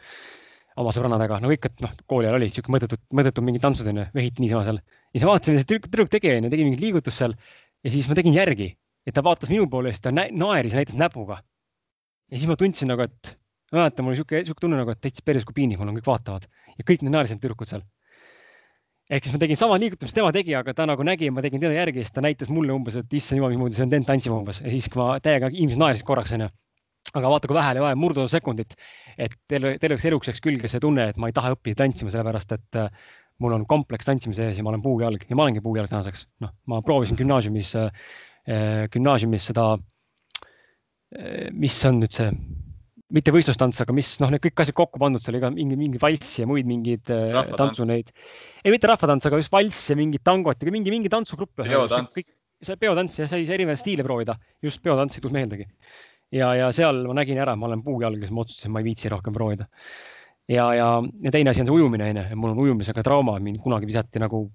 oma sõbrannadega, no kõik, et noh, kooli ajal oli sihuke mõttetud, mõttetud mingid tantsud onju, vehiti niisama seal. ja siis ma vaatasin, see tüdruk, tüdruk tegi onju, tegi mingit liigutust seal ja siis ma tegin järgi, et ta vaatas minu poole ja siis ta naeris ja näitas näpuga. ja siis ma tundsin nagu, et ma mäletan, mul oli sihuke, sihuke tunne nagu, et täitsa päris kui piinlik mul on, kõik vaatavad ja kõik need naersid tüdrukud seal. ehk siis ma tegin sama liigutust, mis tema tegi, aga ta nagu nägi, ma tegin teda järgi ja siis ta näitas mulle umbes, et issand jumal, mismoodi see vend tantsib umbes ja siis, kui ma täiega, inimesed naersid korraks onju aga vaata, kui vähe oli vaja, murdu sekundit, et teil, teil oleks eluks jääks külge see tunne, et ma ei taha õppida tantsima, sellepärast et mul on kompleks tantsimise ees ja ma olen puujalg ja ma olengi puujalg tänaseks. noh, ma proovisin gümnaasiumis äh,, gümnaasiumis seda äh,, mis on nüüd see, mitte võistlustants, aga mis noh, need kõik asjad kokku pandud seal, iga mingi, mingi valss ja muid mingeid äh, tantsu neid. ei, mitte rahvatants, aga just valss ja mingit tangot ja mingi, mingi tantsugrupp. peotants. see peotants ja sai erinevaid stiile proovida, just peotants sidus meeldegi. ja, ja seal ma nägin ära, ma olen puujalg ja siis ma otsustasin, ma ei viitsi rohkem proovida ja, ja, ja teine asi on see ujumine, onju, mul on ujumisega trauma, mind kunagi visati nagu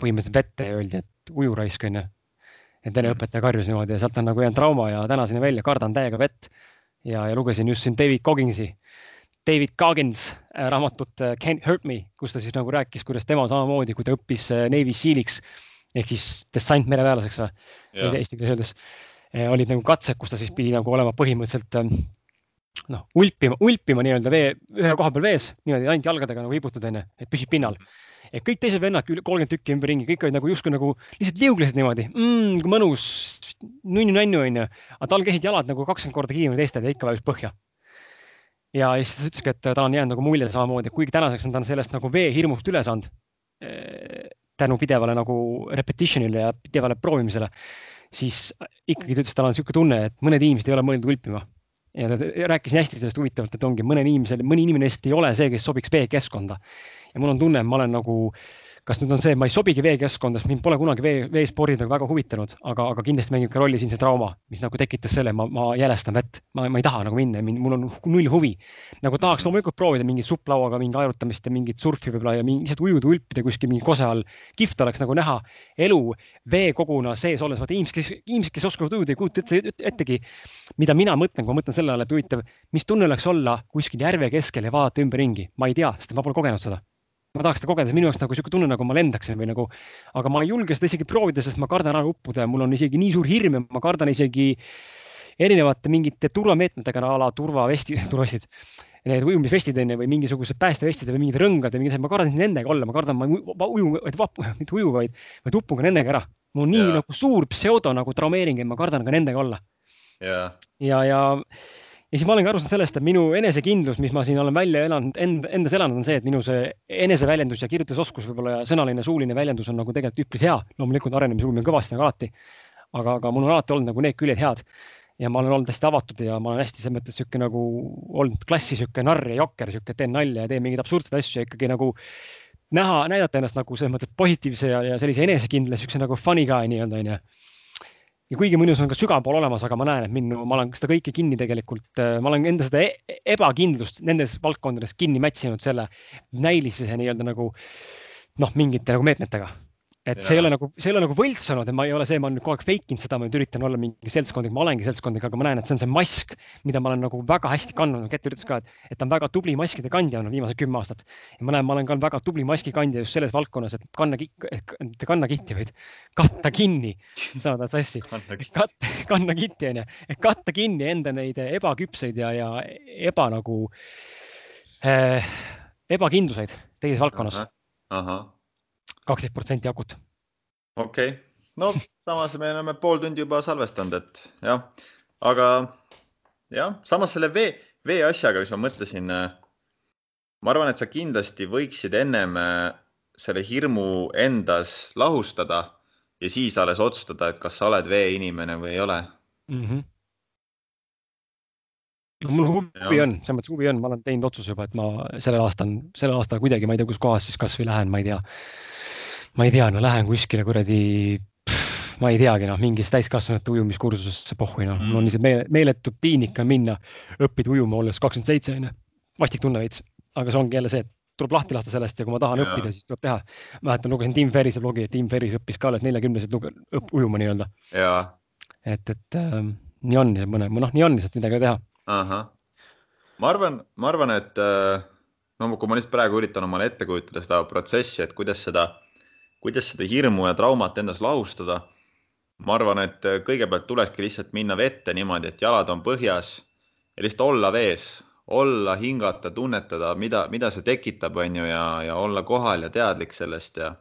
põhimõtteliselt vette ja öeldi, et uju raisk, onju. et vene õpetaja karjus niimoodi ja sealt on nagu jäänud trauma ja tänaseni välja kardan täiega vett. ja, ja lugesin just siin David Cogginsi, David Coggins äh, raamatut äh, Can't hurt me, kus ta siis nagu rääkis, kuidas tema samamoodi, kui ta õppis äh, Navy Sealiks ehk siis dessant mereväelaseks või, eesti keeles öeldes. olid nagu katsed, kus ta siis pidi nagu olema põhimõtteliselt ähm, noh, ulpima, ulpima nii-öelda vee, ühe koha peal vees, niimoodi ainult jalgadega nagu viibutad, onju, et püsib pinnal. et kõik teised vennad, kolmkümmend tükki ümberringi, kõik olid nagu justkui nagu lihtsalt liuglesid niimoodi mm,, mõnus, nunnu-nännu onju, aga tal käisid jalad nagu kakskümmend korda kiiremini teistel ja ikka vajus põhja. ja siis ta ütleski, et ta on jäänud nagu mulje samamoodi, kuigi tänaseks on ta sellest nagu veehirmust üle saanud eh, tänu pidevale nagu repetition'ile ja pidevale proovimisele, siis ikkagi ta ütles, tal on niisugune tunne, et mõned inimesed ei ole mõelnud ulpima ja ta rääkis hästi sellest huvitavalt, et ongi mõnel inimesel, mõni inimene lihtsalt ei ole see, kes sobiks veekeskkonda. ja mul on tunne, et ma olen nagu kas nüüd on see, et ma ei sobigi veekeskkonda, sest mind pole kunagi vee, veespordid nagu väga huvitanud, aga, aga kindlasti mängib ka rolli siin see trauma, mis nagu tekitas selle, ma, ma jälestan vett, ma, ma ei taha nagu minna, mul on null huvi. nagu tahaks loomulikult proovida mingit supplauaga mingi aerutamist ja mingit surfi võib-olla ja mingi, lihtsalt ujuda, ulpida kuskil mingi kose all. kihvt oleks nagu näha elu veekoguna sees olles, vaata inimesed, kes, inimesed, kes oskavad ujuda, ei kujuta üldse ettegi, mida mina mõtlen, kui ma mõtlen selle all, et huvitav, mis tunne oleks olla kuskil järve keskel ja vaadata ümberringi, ma ei tea, sest ma pole kogenud seda ma tahaks seda kogeda, minu jaoks nagu niisugune tunne, nagu ma lendaksin või nagu, aga ma ei julge seda isegi proovida, sest ma kardan ära uppuda ja mul on isegi nii suur hirm ja ma kardan isegi erinevate mingite turvameetmetega a la turvavesti, turvavestid, need ujumisvestid onju või mingisugused päästevestid või mingid rõngad ja mingid, ma kardan nendega olla, ma kardan, ma uju, mitte uju, vaid, vaid upun ka nendega ära. mul on nii yeah. nagu suur pseudo nagu traumeering, et ma kardan ka nendega olla yeah.. ja, ja ja siis ma olen ka aru saanud sellest, et minu enesekindlus, mis ma siin olen välja elanud, end, endas elanud, on see, et minu see eneseväljendus ja kirjutusoskus võib-olla ja sõnaline, suuline väljendus on nagu tegelikult üpris hea. loomulikult arenemisruumi on kõvasti nagu alati. aga, aga mul on alati olnud nagu need küljed head ja ma olen olnud hästi avatud ja ma olen hästi selles mõttes sihuke nagu olnud klassi sihuke narr ja jokker, sihuke teen nalja ja teen mingeid absurdseid asju ja ikkagi nagu näha, näidata ennast nagu selles mõttes positiivse ja, ja sellise enesekindla, siukse nagu funny guy nii-öelda onju ja kuigi minus on ka sügaval olemas, aga ma näen, et minu, ma olen seda kõike kinni tegelikult, äh, ma olen enda seda e ebakindlust nendes valdkondades kinni mätsinud selle näilise nii-öelda nagu noh, mingite nagu meetmetega et ja. see ei ole nagu, see ei ole nagu võltsunud, et ma ei ole see, ma olen kogu aeg fake inud seda, ma nüüd üritan olla mingi seltskondlik, ma olengi seltskondlik, aga ma näen, et see on see mask, mida ma olen nagu väga hästi kandnud, Kett ütles ka, et, et ta on väga tubli maskide kandja olnud viimased kümme aastat. ja ma näen, ma olen ka väga tubli maski kandja just selles valdkonnas, et kanna, mitte kanna kitti, vaid katta kinni, saad sassi, katta, kanna kitti onju, et katta kinni enda neid ebaküpseid ja, ja eba nagu äh, ebakindluseid teises valdkonnas. ahah kaksteist protsenti akut. okei okay., no samas me oleme pool tundi juba salvestanud, et jah, aga jah, samas selle vee, vee asjaga, mis ma mõtlesin. Ma arvan, et sa kindlasti võiksid ennem äh, selle hirmu endas lahustada ja siis alles otsustada, et kas sa oled veeinimene või ei ole mm. -hmm no mul huvi ja. on, selles mõttes huvi on, ma olen teinud otsuse juba, et ma sellel aastal, sellel aastal kuidagi, ma ei tea, kus kohas siis kasvõi lähen, ma ei tea ma ei tea, no lähen kuskile kuradi, ma ei teagi, noh, mingisse täiskasvanute ujumiskursusesse, pohhui, noh, mul on lihtsalt meele, meeletu piinlik on minna, õppida ujuma, olles kakskümmend seitse, onju. vastik tunne veits, aga see ongi jälle see, et tuleb lahti lasta sellest ja kui ma tahan ja. õppida, siis tuleb teha. mäletan, lugesin Tim Ferrise blogi, et Tim Ferris õppis ka alles neljakümneselt ujuma nii-öelda. et, et ähm, nii on mõne, noh, nii on lihtsalt midagi teha. ma arvan, ma arvan, et äh, no kui ma lihtsalt praegu üritan omale ette kujutada seda protsessi, et kuidas seda kuidas seda hirmu ja traumat endas lahustada. ma arvan, et kõigepealt tulekski lihtsalt minna vette niimoodi, et jalad on põhjas ja lihtsalt olla vees, olla, hingata, tunnetada, mida, mida see tekitab, on ju, ja, ja olla kohal ja teadlik sellest ja.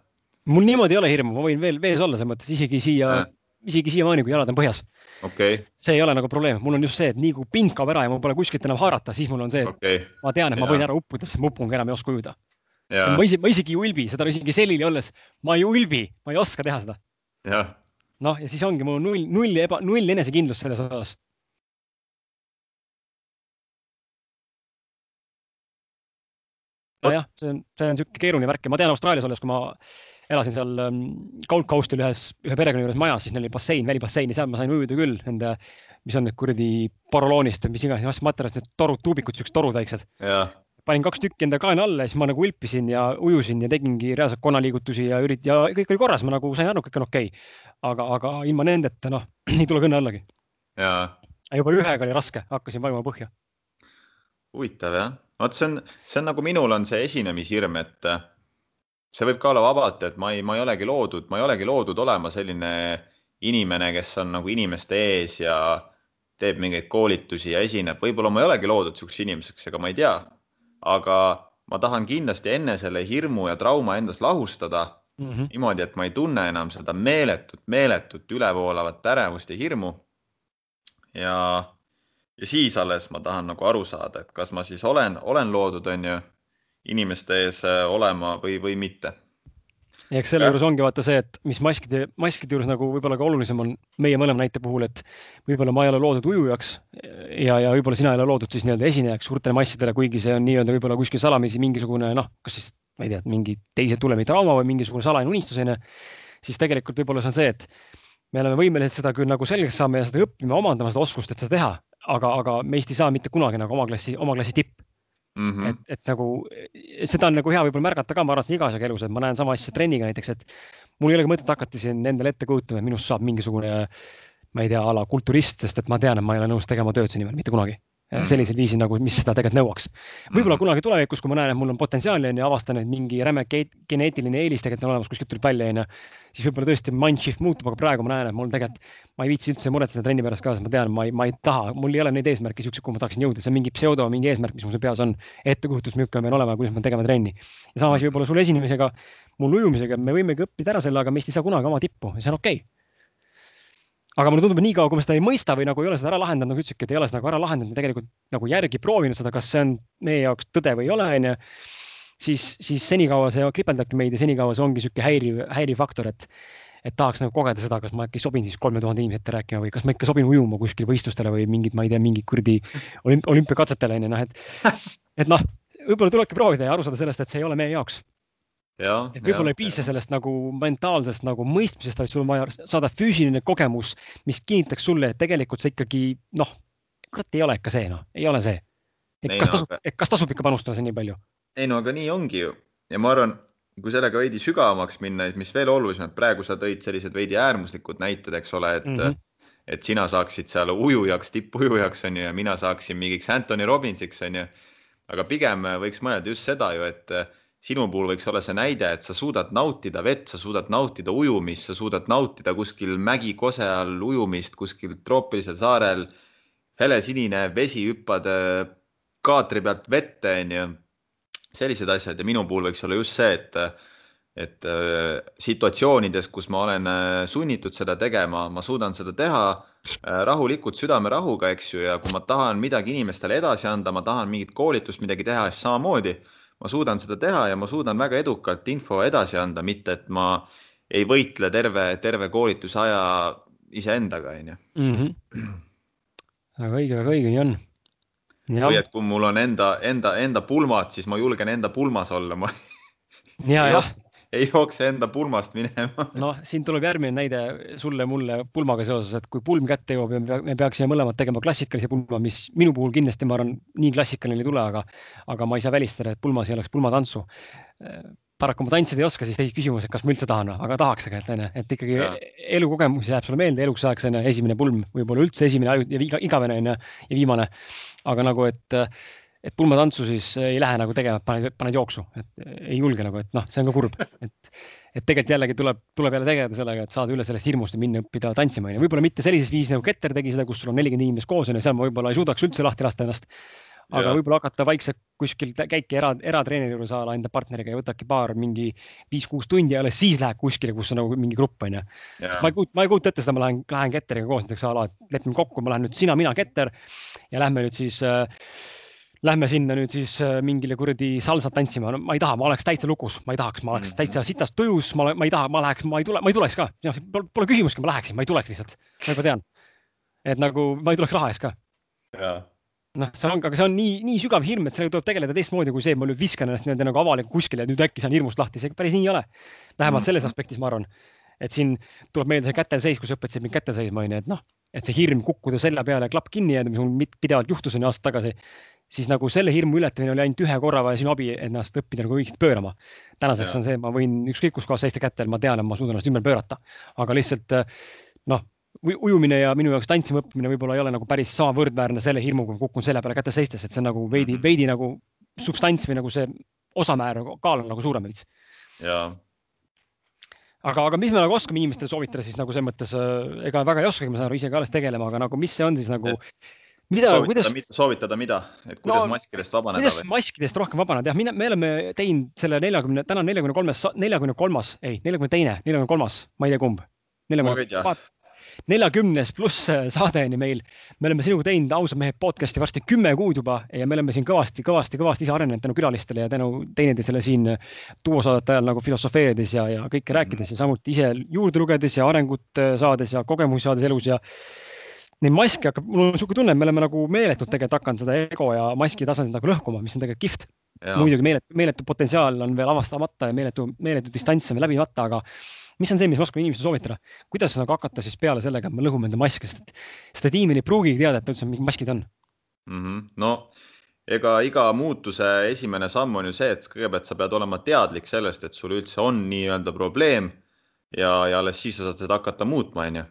mul niimoodi ei ole hirmu, ma võin veel vees olla selles mõttes isegi siia äh., isegi siiamaani, kui jalad on põhjas okay.. see ei ole nagu probleem, mul on just see, et nii kui pind kaob ära ja mul pole kuskilt enam haarata, siis mul on see, et okay. ma tean, et ma võin ära uppuda, sest ma upungi enam ei oska ujuda ma isegi, ma isegi ei ulbi, seda isegi selili olles, ma ei ulbi, ma ei oska teha seda. noh, ja siis ongi mul null, null eba, null enesekindlust selles osas. nojah, see on, see on niisugune keeruline värk ja ma tean Austraalias olles, kui ma elasin seal um, Gold Coastil ühes, ühe perekonna juures majas, siis neil oli bassein, välibassein ja seal ma sain ujuda küll nende, mis on need kuradi poroloonist, mis iganes materjalist, need torud, tuubikud, siuksed torud väiksed panin kaks tükki enda kaela alla ja siis ma nagu ulpisin ja ujusin ja tegingi reaalselt konnaliigutusi ja ürit- ja kõik oli korras, ma nagu sain aru, kõik on okei okay.. aga, aga ilma nendeta noh, ei tule kõne allagi. juba ühega oli raske, hakkasin vajuma põhja. huvitav jah, vot see on, see on nagu minul on see esinemishirm, et see võib ka olla vabalt, et ma ei, ma ei olegi loodud, ma ei olegi loodud olema selline inimene, kes on nagu inimeste ees ja teeb mingeid koolitusi ja esineb, võib-olla ma ei olegi loodud niisuguseks inimeseks, ega ma ei tea. Aga ma tahan kindlasti enne selle hirmu ja trauma endas lahustada mm -hmm. niimoodi, et ma ei tunne enam seda meeletut, meeletut ülevoolavat ärevust ja hirmu. ja, ja siis alles ma tahan nagu aru saada, et kas ma siis olen, olen loodud, on ju, inimeste ees äh, olema või, või mitte eks selle juures ongi vaata see, et mis maskide, maskide juures nagu võib-olla ka olulisem on meie mõlema näite puhul, et võib-olla ma ei ole loodud ujujaks ja, ja võib-olla sina ei ole loodud siis nii-öelda esinejaks suurtele massidele, kuigi see on nii-öelda võib-olla kuskil salamisi mingisugune noh, kas siis ma ei tea, mingi teise tulemi trauma või mingisugune salajane unistus onju, siis tegelikult võib-olla see on see, et me oleme võimelised seda küll nagu selgeks saama ja seda õppima, omandama seda oskust, et seda teha, aga, aga meist ei saa mitte kunagi nagu oma klassi, oma klassi tipp Mm -hmm. et, et nagu seda on nagu hea võib-olla märgata ka, ma arvan, igas elus, et ma näen sama asja trenniga näiteks, et mul ei olegi mõtet hakata siin endale ette kujutama, et minust saab mingisugune, ma ei tea, a la kulturist, sest et ma tean, et ma ei ole nõus tegema tööd selle nimel mitte kunagi. Sellisel viisil nagu, mis seda tegelikult nõuaks. võib-olla mm. kunagi tulevikus, kui ma näen, et mul on potentsiaali on ju, avastan, et mingi räme geneetiline eelis tegelikult on olemas, kuskilt tuleb välja onju, siis võib-olla tõesti mindshift muutub, aga praegu ma näen, et mul tegelikult, ma ei viitsi üldse muretseda trenni pärast ka, sest ma tean, ma ei, ma ei taha, mul ei ole neid eesmärke siukseid, kuhu ma tahaksin jõuda, see on mingi pseudo, mingi eesmärk, mis mul seal peas on, ettekujutus, milline ma pean olema, kuidas ma tegema trenni. ja sama asi võib-olla sul esinemisega, mul ujumisega, me võimegi õppida ära selle, aga meist ei saa kunagi oma tippu ja see on okei okay aga mulle tundub, niikaua, kui me seda ei mõista või nagu ei ole seda ära lahendanud, nagu ütlesidki, et ei ole seda nagu ära lahendanud, tegelikult nagu järgi proovinud seda, kas see on meie jaoks tõde või ei ole, onju. siis, siis senikaua see kripeldabki meid ja senikaua see ongi sihuke häiriv, häiriv faktor, et, et tahaks nagu kogeda seda, kas ma äkki sobin siis kolme tuhande inimese ette rääkima või kas ma ikka sobin ujuma kuskil võistlustele või mingid, ma ei tea, mingi kuradi olümp olümpiakatsetele onju, noh et, et noh, võib-olla tulebki proovida ja aru saada sellest, et see ei ole meie jaoks et võib-olla ei piisa sellest nagu mentaalsest nagu mõistmisest, vaid sul on vaja saada füüsiline kogemus, mis kinnitaks sulle, et tegelikult see ikkagi noh, kurat ei ole ikka see noh, ei ole see. et ei, kas tasub no, aga..., kas tasub ikka panustada see nii palju? ei no aga nii ongi ju ja ma arvan, kui sellega veidi sügavamaks minna, mis veel olulisem, et praegu sa tõid sellised veidi äärmuslikud näited, eks ole, et mm, -hmm. et sina saaksid seal ujujaks, tippujujaks on ju ja mina saaksin mingiks Anthony Robbinsiks on ju. aga pigem võiks mõelda just seda ju, et sinu puhul võiks olla see näide, et sa suudad nautida vett, sa suudad nautida ujumist, sa suudad nautida kuskil mägikose all ujumist kuskil troopilisel saarel. helesinine vesi, hüppad äh, kaatri pealt vette, onju. sellised asjad ja minu puhul võiks olla just see, et, et äh, situatsioonides, kus ma olen äh, sunnitud seda tegema, ma suudan seda teha rahulikult südamerahuga, eks ju, ja kui ma tahan midagi inimestele edasi anda, ma tahan mingit koolitust, midagi teha, siis samamoodi ma suudan seda teha ja ma suudan väga edukalt info edasi anda, mitte et ma ei võitle terve, terve koolituse aja iseendaga, onju. Mhm. väga õige, väga õige, nii on. või et kui mul on enda, enda, enda pulmad, siis ma julgen enda pulmas olla ma ja, jah ei jookse enda pulmast minema. noh, siin tuleb järgmine näide sulle-mulle pulmaga seoses, et kui pulm kätte jõuab ja me peaksime mõlemad tegema klassikalise pulma, mis minu puhul kindlasti, ma arvan, nii klassikaline ei tule, aga, aga ma ei saa välistada, et pulmas ei oleks pulmatantsu. paraku ma tantsida ei oska, siis tekib küsimus, et kas ma üldse tahan, aga tahaks tegelikult onju, et ikkagi ja. elukogemus jääb sulle meelde eluks ajaks onju, esimene pulm, võib-olla üldse esimene ja igavene onju ja viimane. aga nagu, et et pulmatantsu siis ei lähe nagu tegema, paned, paned jooksu, et ei julge nagu, et noh, see on ka kurb, et, et tegelikult jällegi tuleb, tuleb jälle tegeleda sellega, et saada üle sellest hirmust ja minna õppida tantsima, onju. võib-olla mitte sellises viisis nagu Keter tegi seda, kus sul on nelikümmend inimest koos, onju, seal ma võib-olla ei suudaks üldse lahti lasta ennast. aga võib-olla hakata vaikselt kuskil käiki era, eratreeneri juures a la enda partneriga ja võtadki paar mingi viis-kuus tundi ja alles siis lähed kuskile, kus on nagu mingi grupp, onju. ma ei kujuta, ma ei kujuta ette seda, ma lähen, lähen Ketteriga koos näiteks a la, et lepime kokku, ma lähen nüüd sina, mina, Keter ja lähme nüüd siis äh, lähme sinna nüüd siis äh, mingile kuradi salsat tantsima, no ma ei taha, ma oleks täitsa lukus, ma ei tahaks, ma oleks mm. täitsa sitast tujus, ma, ma ei taha, ma läheks, ma ei tule, ma ei tuleks ka, pole küsimustki, ma läheksin, ma ei tuleks lihtsalt, ma juba tean. et nagu ma ei tuleks raha eest ka. noh, see on, aga see on nii, nii sügav hirm, et sellega tuleb tegeleda teistmoodi kui see, et ma nüüd viskan ennast nii-öelda nagu avalikult kuskile ja nüüd äkki saan hirmust lahti, see päris nii ei ole. vähemalt selles mm. aspektis ma arvan, et siin tuleb meelde see kätel seis, kus õpetasid mind kätte seisma, onju, et noh, et see hirm kukkuda selja peale, klapp kinni jääda, mis mul pidevalt juhtus on ju aasta tagasi siis nagu selle hirmu ületamine oli ainult ühe korra vaja sinu abi ennast õppida nagu õigesti pöörama. tänaseks ja. on see, ma võin ükskõik kus kohas seista kätel, ma tean, et ma suudan ennast ümber pöörata, aga lihtsalt noh, ujumine ja minu jaoks tantsima õppimine võib-olla ei ole nagu päris sama võrdväärne selle hirmuga, kui kukun selle peale käte seistes, et see on nagu veidi, mhm. veidi nagu substants või nagu see osamäär, kaal on nagu suurem veits jaa aga, aga mis me nagu oskame inimestele soovitada siis nagu selles mõttes, äh, ega väga ei oskagi, ma saan aru, ise ka alles tegelema, aga nagu, mis see on siis nagu, mida, kuidas. soovitada mida, et kuidas no, maskidest vabaneda? kuidas või? maskidest rohkem vabaneda, jah, mina, me oleme teinud selle neljakümne, täna on neljakümne kolmes, neljakümne kolmas, ei, neljakümne teine, neljakümne kolmas, ma ei tea, kumb. neljakümne, neljakümnes pluss äh, saade on ju meil. me oleme sinuga teinud ausad mehed podcast'i varsti kümme kuud juba ja me oleme siin kõvasti, kõvasti, kõvasti ise arenenud tänu külalistele ja tänu teineteisele siin duosaadete ajal nagu filosofeerides ja, ja kõike rääkides ja samuti ise juurde lugedes ja arengut äh, saades ja kogemusi saades elus ja neid maske hakkab, mul on niisugune tunne, et me oleme nagu meeletult tegelikult hakanud seda ego ja maski tasandit nagu lõhkuma, mis on tegelikult kihvt. muidugi meeletu, meeletu potentsiaal on veel avastamata ja meeletu, meeletu distants on veel läbimata, aga mis on see, mis ma oskan inimestele soovitada, kuidas nagu hakata siis peale sellega, et me lõhume enda maski, sest seda tiimil ei pruugigi teada, et üldse mingid maskid on mm. -hmm. no ega iga muutuse esimene samm on ju see, et kõigepealt sa pead olema teadlik sellest, et sul üldse on nii-öelda probleem ja, ja alles siis sa saad seda hakata muutma, onju.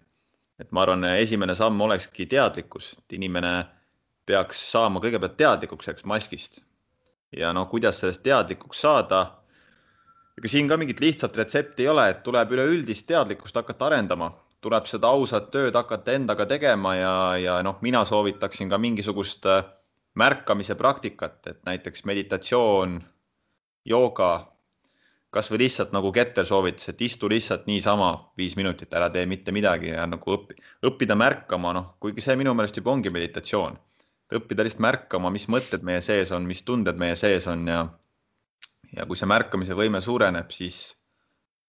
Et ma arvan, esimene samm olekski teadlikkus, et inimene peaks saama kõigepealt teadlikuks sellest maskist. ja no kuidas sellest teadlikuks saada ega siin ka mingit lihtsat retsepti ei ole, et tuleb üleüldist teadlikkust hakata arendama, tuleb seda ausat tööd hakata endaga tegema ja, ja noh, mina soovitaksin ka mingisugust äh, märkamise praktikat, et näiteks meditatsioon, jooga, kasvõi lihtsalt nagu Keter soovitas, et istu lihtsalt niisama viis minutit, ära tee mitte midagi ja nagu õpi, õppida märkama, noh, kuigi see minu meelest juba ongi meditatsioon. õppida lihtsalt märkama, mis mõtted meie sees on, mis tunded meie sees on ja ja kui see märkamise võime suureneb, siis,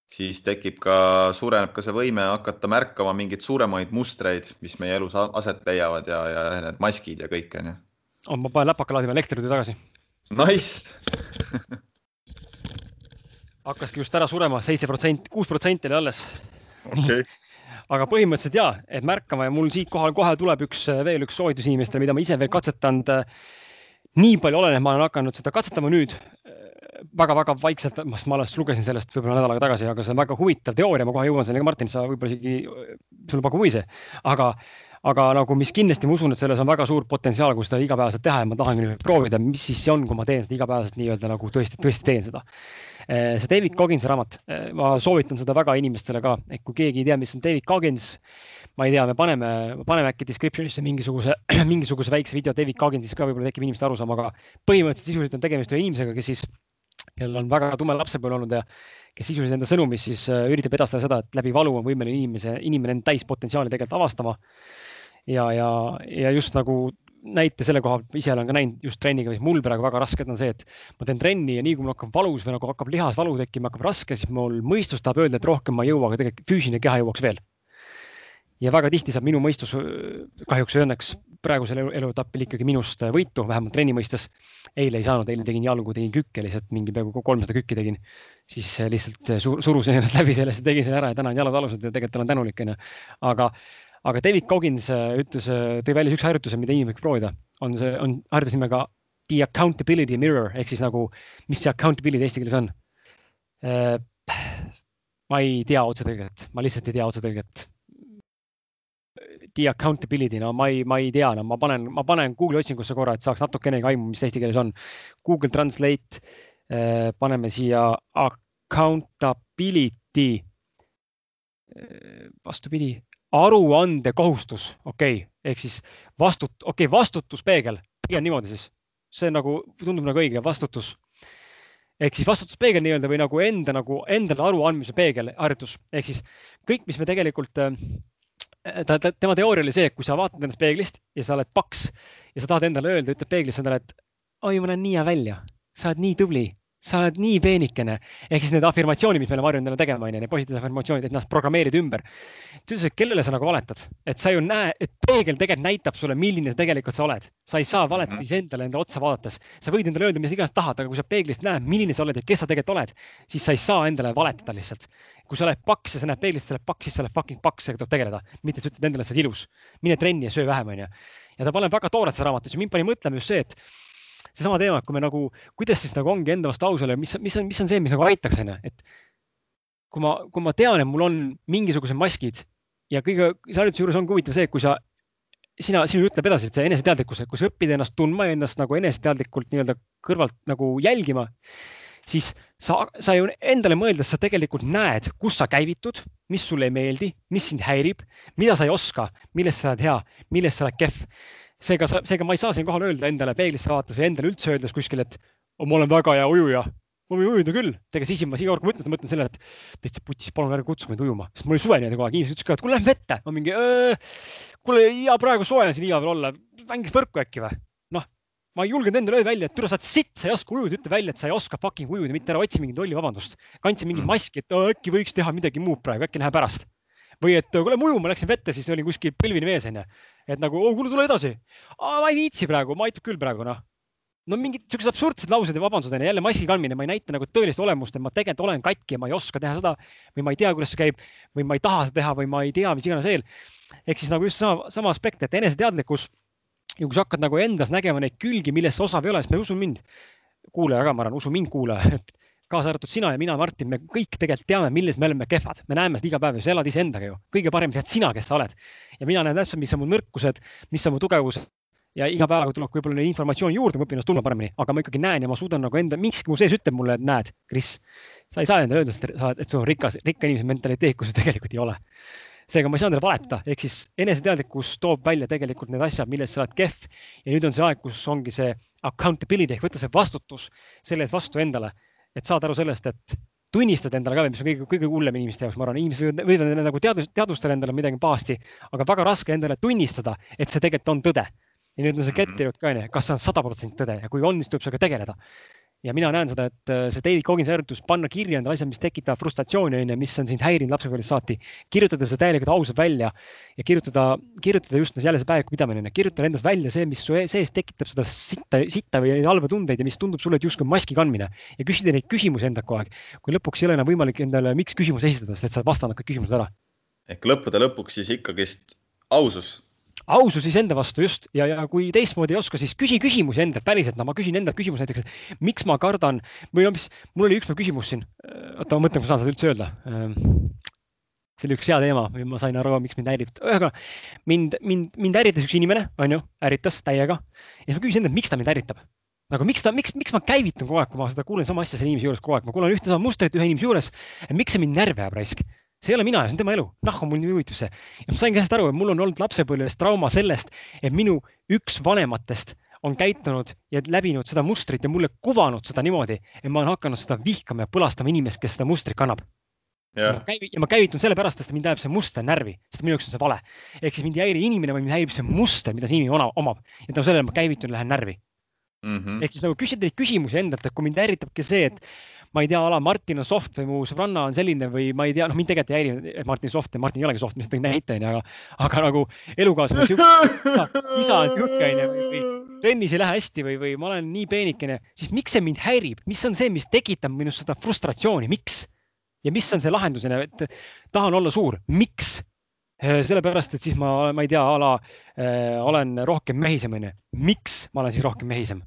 siis tekib ka, suureneb ka see võime hakata märkama mingeid suuremaid mustreid, mis meie elus aset leiavad ja, ja need maskid ja kõik onju. ma panen läpaka laadima elektritüüri tagasi. Nice hakkaski just ära surema, seitse protsenti, kuus protsenti oli alles okay. aga põhimõtteliselt ja, et märkama ja mul siinkohal kohe tuleb üks veel üks soovitus inimestele, mida ma ise veel katsetanud. nii palju olen, et ma olen hakanud seda katsetama nüüd väga-väga vaikselt, ma alles lugesin sellest võib-olla nädal aega tagasi, aga see on väga huvitav teooria, ma kohe jõuan selleni, Martin, sa võib-olla isegi, sulle pakub huvi see, aga, aga nagu, mis kindlasti ma usun, et selles on väga suur potentsiaal, kui seda igapäevaselt teha ja ma tahangi proovida, mis siis on, kui ma teen seda igapäevaselt nii-öelda nagu tõesti, tõesti teen seda. see David Cogginsi raamat, ma soovitan seda väga inimestele ka, et kui keegi ei tea, mis on David Coggins, ma ei tea, me paneme, paneme äkki description'isse mingisuguse, mingisuguse väikse video David Cogginsist ka võib-olla tekib inimeste arusaam, aga põhimõtteliselt sisuliselt on tegemist ühe inimesega, kes siis kellel on väga tume lapsepõlv olnud ja kes sisuliselt enda sõnumis siis äh, üritab edastada seda, et läbi valu on võimeline inimese, inimene end täispotentsiaali tegelikult avastama. ja, ja, ja just nagu näite selle koha pealt, ise olen ka näinud just trenniga, mis mul praegu väga raske on see, et ma teen trenni ja nii kui mul hakkab valus või nagu hakkab lihas valu tekkima, hakkab raske, siis mul mõistus tahab öelda, et rohkem ma ei jõua, aga tegelikult füüsiline keha jõuaks veel ja väga tihti saab minu mõistus kahjuks või õnneks praegusel eluetapil ikkagi minust võitu, vähemalt trenni mõistes. eile ei saanud, eile tegin jalgu, tegin kükke lihtsalt mingi peaaegu kolmsada kükki tegin. siis lihtsalt sur surusin ennast läbi sellest tegin selle ära ja täna on jalad alused ja tegelikult olen tänulik onju. aga, aga David Coggins ütles, tõi välja siukse harjutuse, mida inimene võiks proovida, on see, on harjutus nimega the accountability mirror ehk siis nagu, mis see accountability eesti keeles on? ma ei tea otsetõlget, ma lihtsalt ei tea otsetõlget the accountability, no ma ei, ma ei tea, no ma panen, ma panen Google'i otsingusse korra, et saaks natukenegi aimu, mis eesti keeles on. Google Translate, äh, paneme siia accountability. Äh, vastupidi, aruandekohustus, okei okay., ehk siis vastut-, okei okay,, vastutuspeegel, pigem niimoodi siis. see nagu tundub nagu õige, vastutus ehk siis vastutuspeegel nii-öelda või nagu enda nagu endale aruandmise peegel harjutus ehk siis kõik, mis me tegelikult äh, ta, ta, tema teooria oli see, et kui sa vaatad ennast peeglist ja sa oled paks ja sa tahad endale öelda, ütled peeglisse endale, et oi, ma näen nii hea välja, sa oled nii tubli, sa oled nii peenikene. ehk siis need afirmatsioonid, mis me oleme harjunud endale tegema, onju, need positiivsed afirmatsioonid, et ennast programmeerida ümber. ta ütles, et kellele sa nagu valetad, et sa ju näe, et peegel tegelikult näitab sulle, milline sa tegelikult sa oled. sa ei saa valetada mhm. iseendale enda otsa vaadates. sa võid endale öelda, mis iganes tahad, aga kui sa peeglist näed, milline sa oled ja kes sa tegelikult oled, siis sa ei saa endale valetada lihtsalt. kui sa oled paks ja sa näed peeglist, sa oled paks, siis sa oled fucking paks, sellega tuleb tegeleda. mitte sa ütled endale, et sa oled ilus. mine trenni ja söö vähem, onju. ja ta paneb väga tooret seda raamatut ja mind pani mõtlema just see, et seesama teema, et kui me nagu, kuidas siis nagu ongi enda vastu aus olla, mis, mis on, mis on see, mis nagu aitaks, onju, et kui ma, kui ma tean, et mul on mingisugused maskid ja kõige harjutuse juures ongi huvitav see, kui sa, sina, sinu ütleb edasi, et see eneseteadlikkus, et kui sa õpid ennast tundma ja ennast nagu eneseteadlikult nii-öelda kõrvalt nagu jälgima, siis sa, sa ju endale mõeldes, sa tegelikult näed, kus sa käivitud, mis sulle ei meeldi, mis sind häirib, mida sa ei oska, milles sa oled hea, milles sa oled kehv. Seega, seega ma ei saa siinkohal öelda endale peeglisse vaadates või endale üldse öeldes kuskil, et ma olen väga hea ujuja. ma võin ujuda küll, tegelikult siis ma iga kord mõtlen, mõtlen selle, et täitsa putis, palun ärge kutsuge mind ujuma, sest mul oli suve niimoodi kogu aeg, inimesed ütlesid ka, et kuule, lähme vette. ma mingi, kuule, ja praegu soe on siin iga peal olla, mängiks võrku äkki või? noh, ma ei julgenud endale öelda välja, et tule, sa oled sitt, sa ei oska ujuda, ütle välja, et sa ei oska fucking ujuda, mitte ära otsi mingit lolli vabandust. kandsin mingit mm. maski, et äkki võiks teha midagi muud praegu, äkki läheb pärast. Või et kuule, ma ujuma läksin vette, siis oli kuskil põlvini vees onju. et nagu, oh kuule, tule edasi. ma ei viitsi praegu, ma aitab küll praegu noh no mingid siuksed absurdsed laused ja vabandused on jälle maski kandmine, ma ei näita nagu tõelist olemust, et ma tegelikult olen katki ja ma ei oska teha seda või ma ei tea, kuidas see käib või ma ei taha seda teha või ma ei tea, mis iganes veel. ehk siis nagu just sama, sama aspekt, et eneseteadlikkus ja kui sa hakkad nagu endas nägema neid külgi, millest sa osav ei ole, siis me usu mind, kuulaja ka, ma arvan, usu mind, kuulaja, kaasa arvatud sina ja mina, Martin, me kõik tegelikult teame, milles me oleme kehvad, me näeme seda iga päev ju, sa elad iseendaga ju, kõige parem tead sina, kes sa oled. ja mina näen täpselt, mis on mu nõrkused, mis on mu tugevused. Ja iga päevaga tuleb võib-olla informatsiooni juurde, ma õpin ennast tundma paremini, aga ma ikkagi näen ja ma suudan nagu enda, miski mu sees ütleb mulle, et näed, Kris, sa ei saa endale öelda, et sul on rikas, rikka inimese mentaliteet, kui sul tegelikult ei ole. Seega ma ei saa endale valetada, ehk siis eneseteadlikkus toob välja tegelikult need asjad, milles sa oled kehv. Ja nüüd on see aeg, kus ongi see accountability ehk võtta see vastutus selle eest vastu endale, et saada aru sellest, et tunnistada endale ka, mis on kõige, kõige hullem inimeste jaoks, ma arvan, inimesed võivad, võivad nagu teadus, teadvustada endale midagi pahasti, aga väga raske endale tunnistada, et see tegelikult on tõde. ja nüüd on see kettirjutt ka onju, kas see on sada protsenti tõde ja kui on, siis tuleb sellega tegeleda ja mina näen seda, et äh, see David Cogginsi harjutus, panna kirja endale asjad, mis tekitavad frustratsiooni, on ju, mis on sind häirinud lapsepõlvest saati, kirjutada see täielikult ausalt välja ja kirjutada, kirjutada just jälle see päevikupidamine, kirjutada endas välja see, mis su e-, sees tekitab seda sitta, sitta või halba tundeid ja mis tundub sulle, justkui maski kandmine ja küsida neid küsimusi endalt kogu aeg. kui lõpuks ei ole enam võimalik endale miks küsimusi esitada, sest sa vastanud kõik küsimused ära. ehk lõppude lõpuks siis ikkagist ausus ausus iseenda vastu just ja, ja kui teistmoodi ei oska, siis küsi küsimusi endalt päriselt, no ma küsin endalt küsimuse näiteks, et miks ma kardan või no mis, mul oli ükspäev küsimus siin, oota, ma mõtlen, kas ma saan seda üldse öelda. Ehm, see oli üks hea teema ma sain aru, miks mind häirib, ühesõnaga mind, mind, mind ärritas üks inimene, onju, ärritas täiega ja siis ma küsisin endalt, miks ta mind ärritab nagu miks ta, miks, miks ma käivitun kogu aeg, kui ma seda kuulen sama asja selle inimese juures kogu aeg, ma kuulan ühte sama mustrit ühe inimese juures. miks see mind närvi ajab raisk? See ei ole mina, see on tema elu, nahku mul nii huvitab see. ja ma sain käest aru, et mul on olnud lapsepõlves trauma sellest, et minu üks vanematest on käitunud ja läbinud seda mustrit ja mulle kuvanud seda niimoodi, et ma olen hakanud seda vihkama ja põlastama inimest, kes seda mustrit kannab. Ja. ja ma käivitun sellepärast, sest mind ajab see muster närvi, sest minu jaoks on see vale. ehk siis mind ei häiri inimene, vaid mind häirib see muster, mida see inimene omab ja tänu sellele ma käivitun lähen närvi mm. -hmm. ehk siis nagu küsida neid küsimusi endalt, et kui mind ärritabki see, et ma ei tea, ala Martin on soft või mu sõbranna on selline või ma ei tea, noh, mind tegelikult ei häiri, et Martin soft ja Martin ei olegi soft, ma lihtsalt tõin näite onju, aga, aga nagu elukaaslane sihuke, isa on sihuke onju või, või trennis ei lähe hästi või, või ma olen nii peenikene, siis miks see mind häirib, mis on see, mis tekitab minus seda frustratsiooni, miks? ja mis on see lahendus, et tahan olla suur, miks? sellepärast, et siis ma, ma ei tea, a la äh, olen rohkem mehisem, onju. miks ma olen siis rohkem mehisem?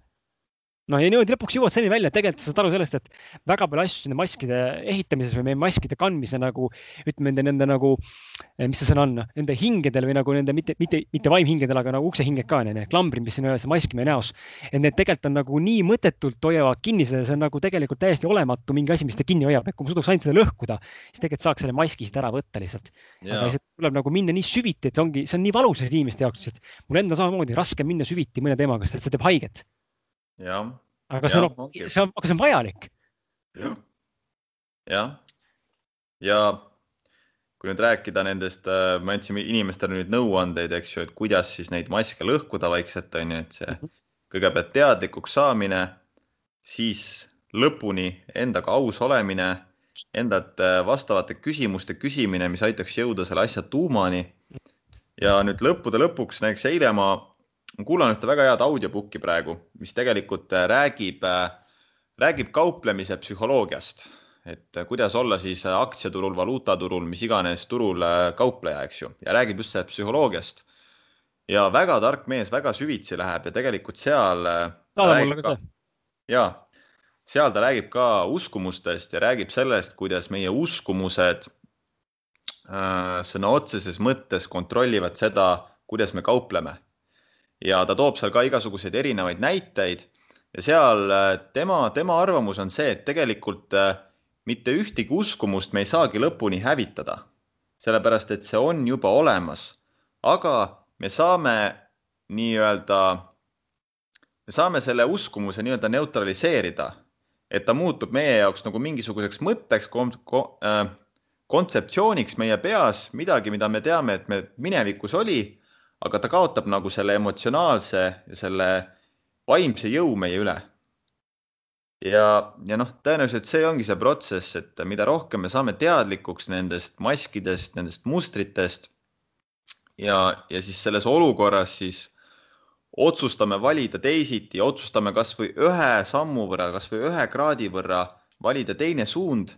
No ja niimoodi lõpuks jõuad selleni välja, et tegelikult sa saad aru sellest, et väga palju asju nende maskide ehitamises või meie maskide kandmise nagu ütleme, nende, nende nagu, eh, mis see sõna on, nende hingedel või nagu nende mitte, mitte, mitte vaimhingedel, aga nagu uksehinged ka, need klambrid, mis siin on mask meie näos. et need tegelikult on nagu nii mõttetult hoiavad kinni seda, see on nagu tegelikult täiesti olematu mingi asi, mis ta kinni hoiab, et kui ma suudaks ainult seda lõhkuda, siis tegelikult saaks selle maski siit ära võtta lihtsalt. aga lihtsalt tuleb nagu minna nii süviti, et see ongi, see on nii valus inimeste jaoks, et mul endal samamoodi raske minna süviti mõne teemaga, sest see teeb haiget aga see on, see on, aga see on vajalik. jah, jah. ja kui nüüd rääkida nendest, äh, me andsime inimestele nüüd nõuandeid, eks ju, et kuidas siis neid maske lõhkuda vaikselt on ju, et see mhm. kõigepealt teadlikuks saamine, siis lõpuni endaga aus olemine, endalt äh, vastavate küsimuste küsimine, mis aitaks jõuda selle asja tuumani. ja nüüd lõppude lõpuks, näiteks eile ma ma kuulan ühte väga head audiobook'i praegu, mis tegelikult äh, räägib, äh, räägib kauplemise psühholoogiast, et äh, kuidas olla siis aktsiaturul, valuutaturul, mis iganes turul kaupleja, eks ju, ja räägib just sellest psühholoogiast. ja väga tark mees, väga süvitsi läheb ja tegelikult seal. saada mulle ka see. ja, seal ta räägib ka uskumustest ja räägib sellest, kuidas meie uskumused äh, sõna otseses mõttes kontrollivad seda, kuidas me kaupleme ja ta toob seal ka igasuguseid erinevaid näiteid. Ja seal äh, tema, tema arvamus on see, et tegelikult äh, mitte ühtegi uskumust me ei saagi lõpuni hävitada, sellepärast et see on juba olemas, aga me saame nii-öelda, me saame selle uskumuse nii-öelda neutraliseerida, et ta muutub meie jaoks nagu mingisuguseks mõtteks kom, kom, äh, kontseptsiooniks meie peas, midagi, mida me teame, et me minevikus oli, aga ta kaotab nagu selle emotsionaalse ja selle vaimse jõu meie üle. ja, ja noh, tõenäoliselt see ongi see protsess, et mida rohkem me saame teadlikuks nendest maskidest, nendest mustritest ja, ja siis selles olukorras siis otsustame valida teisiti, otsustame kasvõi ühe sammu võrra, kasvõi ühe kraadi võrra valida teine suund,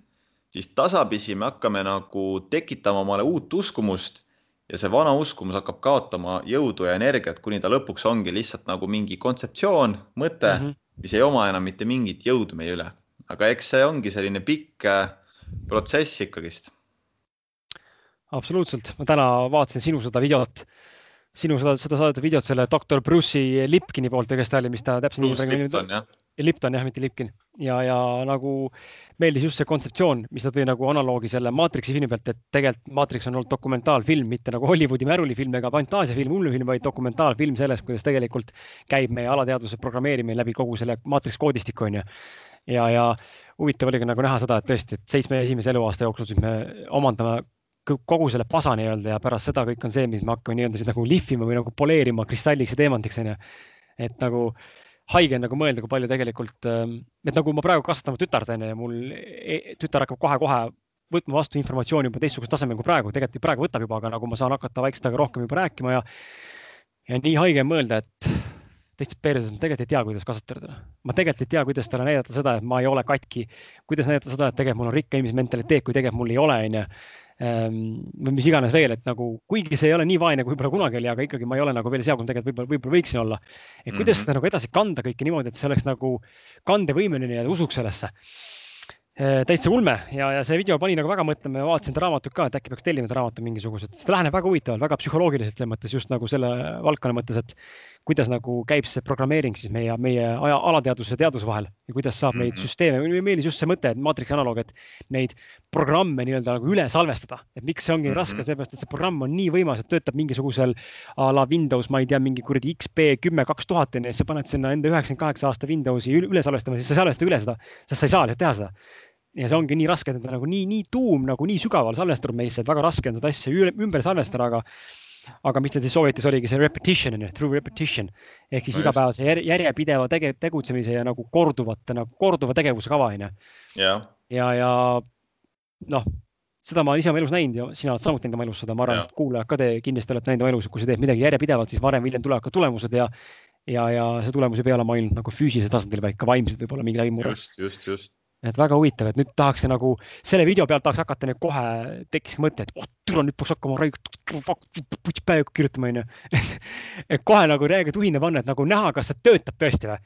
siis tasapisi me hakkame nagu tekitama omale uut uskumust ja see vana uskumus hakkab kaotama jõudu ja energiat, kuni ta lõpuks ongi lihtsalt nagu mingi kontseptsioon, mõte mm, -hmm. mis ei oma enam mitte mingit jõudu meie üle. aga eks see ongi selline pikk äh, protsess ikkagist. absoluutselt, ma täna vaatasin sinu seda videot, sinu seda, seda saadet videot selle doktor Bruce'i Lipkini poolt või kes ta oli, mis ta täpselt. Bruce Lipton jah Lipton jah, mitte Lipkin ja, ja nagu meeldis just see kontseptsioon, mis ta tõi nagu analoogi selle Matrixi filmi pealt, et tegelikult Matrix on olnud dokumentaalfilm, mitte nagu Hollywoodi märulifilm ega fantaasiafilm, hullufilm, vaid dokumentaalfilm sellest, kuidas tegelikult käib meie alateadvuse programmeerimine läbi kogu selle Matrix koodistiku onju. ja, ja huvitav oli ka nagu näha seda, et tõesti, et seitsme esimese eluaasta jooksul siis me omandame kogu selle pasa nii-öelda ja pärast seda kõik on see, mis me hakkame nii-öelda siis nagu lihvima või nagu poleerima kristalliks ja teemantiks onju. et nagu haige on nagu mõelda, kui palju tegelikult, ähm, et nagu ma praegu kasvatan tütart onju ja mul e, tütar hakkab kohe-kohe võtma vastu informatsiooni juba teistsugusel tasemel kui praegu, tegelikult praegu võtab juba, aga nagu ma saan hakata vaikselt aga rohkem juba rääkima ja ja nii haige on mõelda, et teistes perses ma tegelikult ei tea, kuidas kasvatada. ma tegelikult ei tea, kuidas talle näidata seda, et ma ei ole katki, kuidas näidata seda, et tegelikult mul on rikka inimese mentaliteet, kui tegelikult mul ei ole, onju Ehm, või mis iganes veel, et nagu kuigi see ei ole nii vaene, kui võib-olla kunagi oli, aga ikkagi ma ei ole nagu veel seal, kui ma tegelikult võib-olla, võib-olla võiksin olla. et kuidas mm -hmm. seda nagu edasi kanda kõike niimoodi, et see oleks nagu kandevõimeline ja usuks sellesse täitsa ulme. Ja, ja see video pani nagu väga mõtlema ja vaatasin seda raamatut ka, et äkki peaks tellima seda raamatu mingisugused, sest läheneb väga huvitavalt, väga psühholoogiliselt selles mõttes just nagu selle valdkonna mõttes, et kuidas nagu käib see programmeering siis meie, meie aja, alateadvuse ja teaduse vahel ja kuidas saab mm -hmm. neid süsteeme, mulle meeldis just see mõte, et maatriksi analoog, et neid programme nii-öelda nagu üle salvestada, et miks see ongi mm -hmm. raske, sellepärast et see programm on nii võimas, et töötab mingisugusel a la Windows, ma ei tea, mingi kuradi XP kümme, kaks tuhat on ju, siis sa paned sinna enda üheksakümmend kaheksa aasta Windowsi üle salvestama, siis sa ei salvesta üle seda, sest sa ei saa lihtsalt teha seda ja see ongi nii raske, et ta nagu nii, nii tuum nagu nii sügaval salvestunud meisse, et väga raske on seda asja ümber salvestada, aga aga mis ta siis soovitas, oligi see repetition through repetition. Ehk siis no igapäevase järjepideva tege, tegutsemise ja nagu korduvate nagu korduva tegevuse kava on ju. ja, ja, noh, seda ma ise oma elus näinud ja sina oled samuti näinud oma elus seda, ma arvan, et kuulajad ka te kindlasti olete näinud oma elus, et kui sa teed midagi järjepidevalt, siis varem või hiljem tulevad ka tulemused ja ja, ja see tulemus ei pea olema ainult nagu füüsilisel tasandil, vaid ka vaimselt võib-olla mingi läbimurre. just, just, just et väga huvitav, et nüüd tahaks nagu selle video pealt tahaks hakata nüüd kohe tekkis mõte, et oh, türa nüüd peaks hakkama raiu päev kirjutama, onju. et kohe nagu reega tuhine panna, et nagu näha, kas see töötab tõesti või.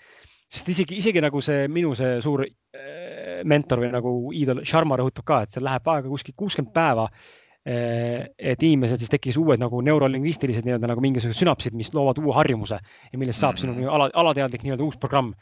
sest isegi, isegi nagu see minu see suur äh, mentor või nagu iidol Sharma rõhutab ka, et seal läheb aega kuskil kuuskümmend päeva äh, et inimesel siis tekkis uued nagu neurolingvistilised nii-öelda nagu mingisugused sünapsid, mis loovad uue harjumuse ja millest saab sinu mm. ala, alateadlik nii-öelda uus programm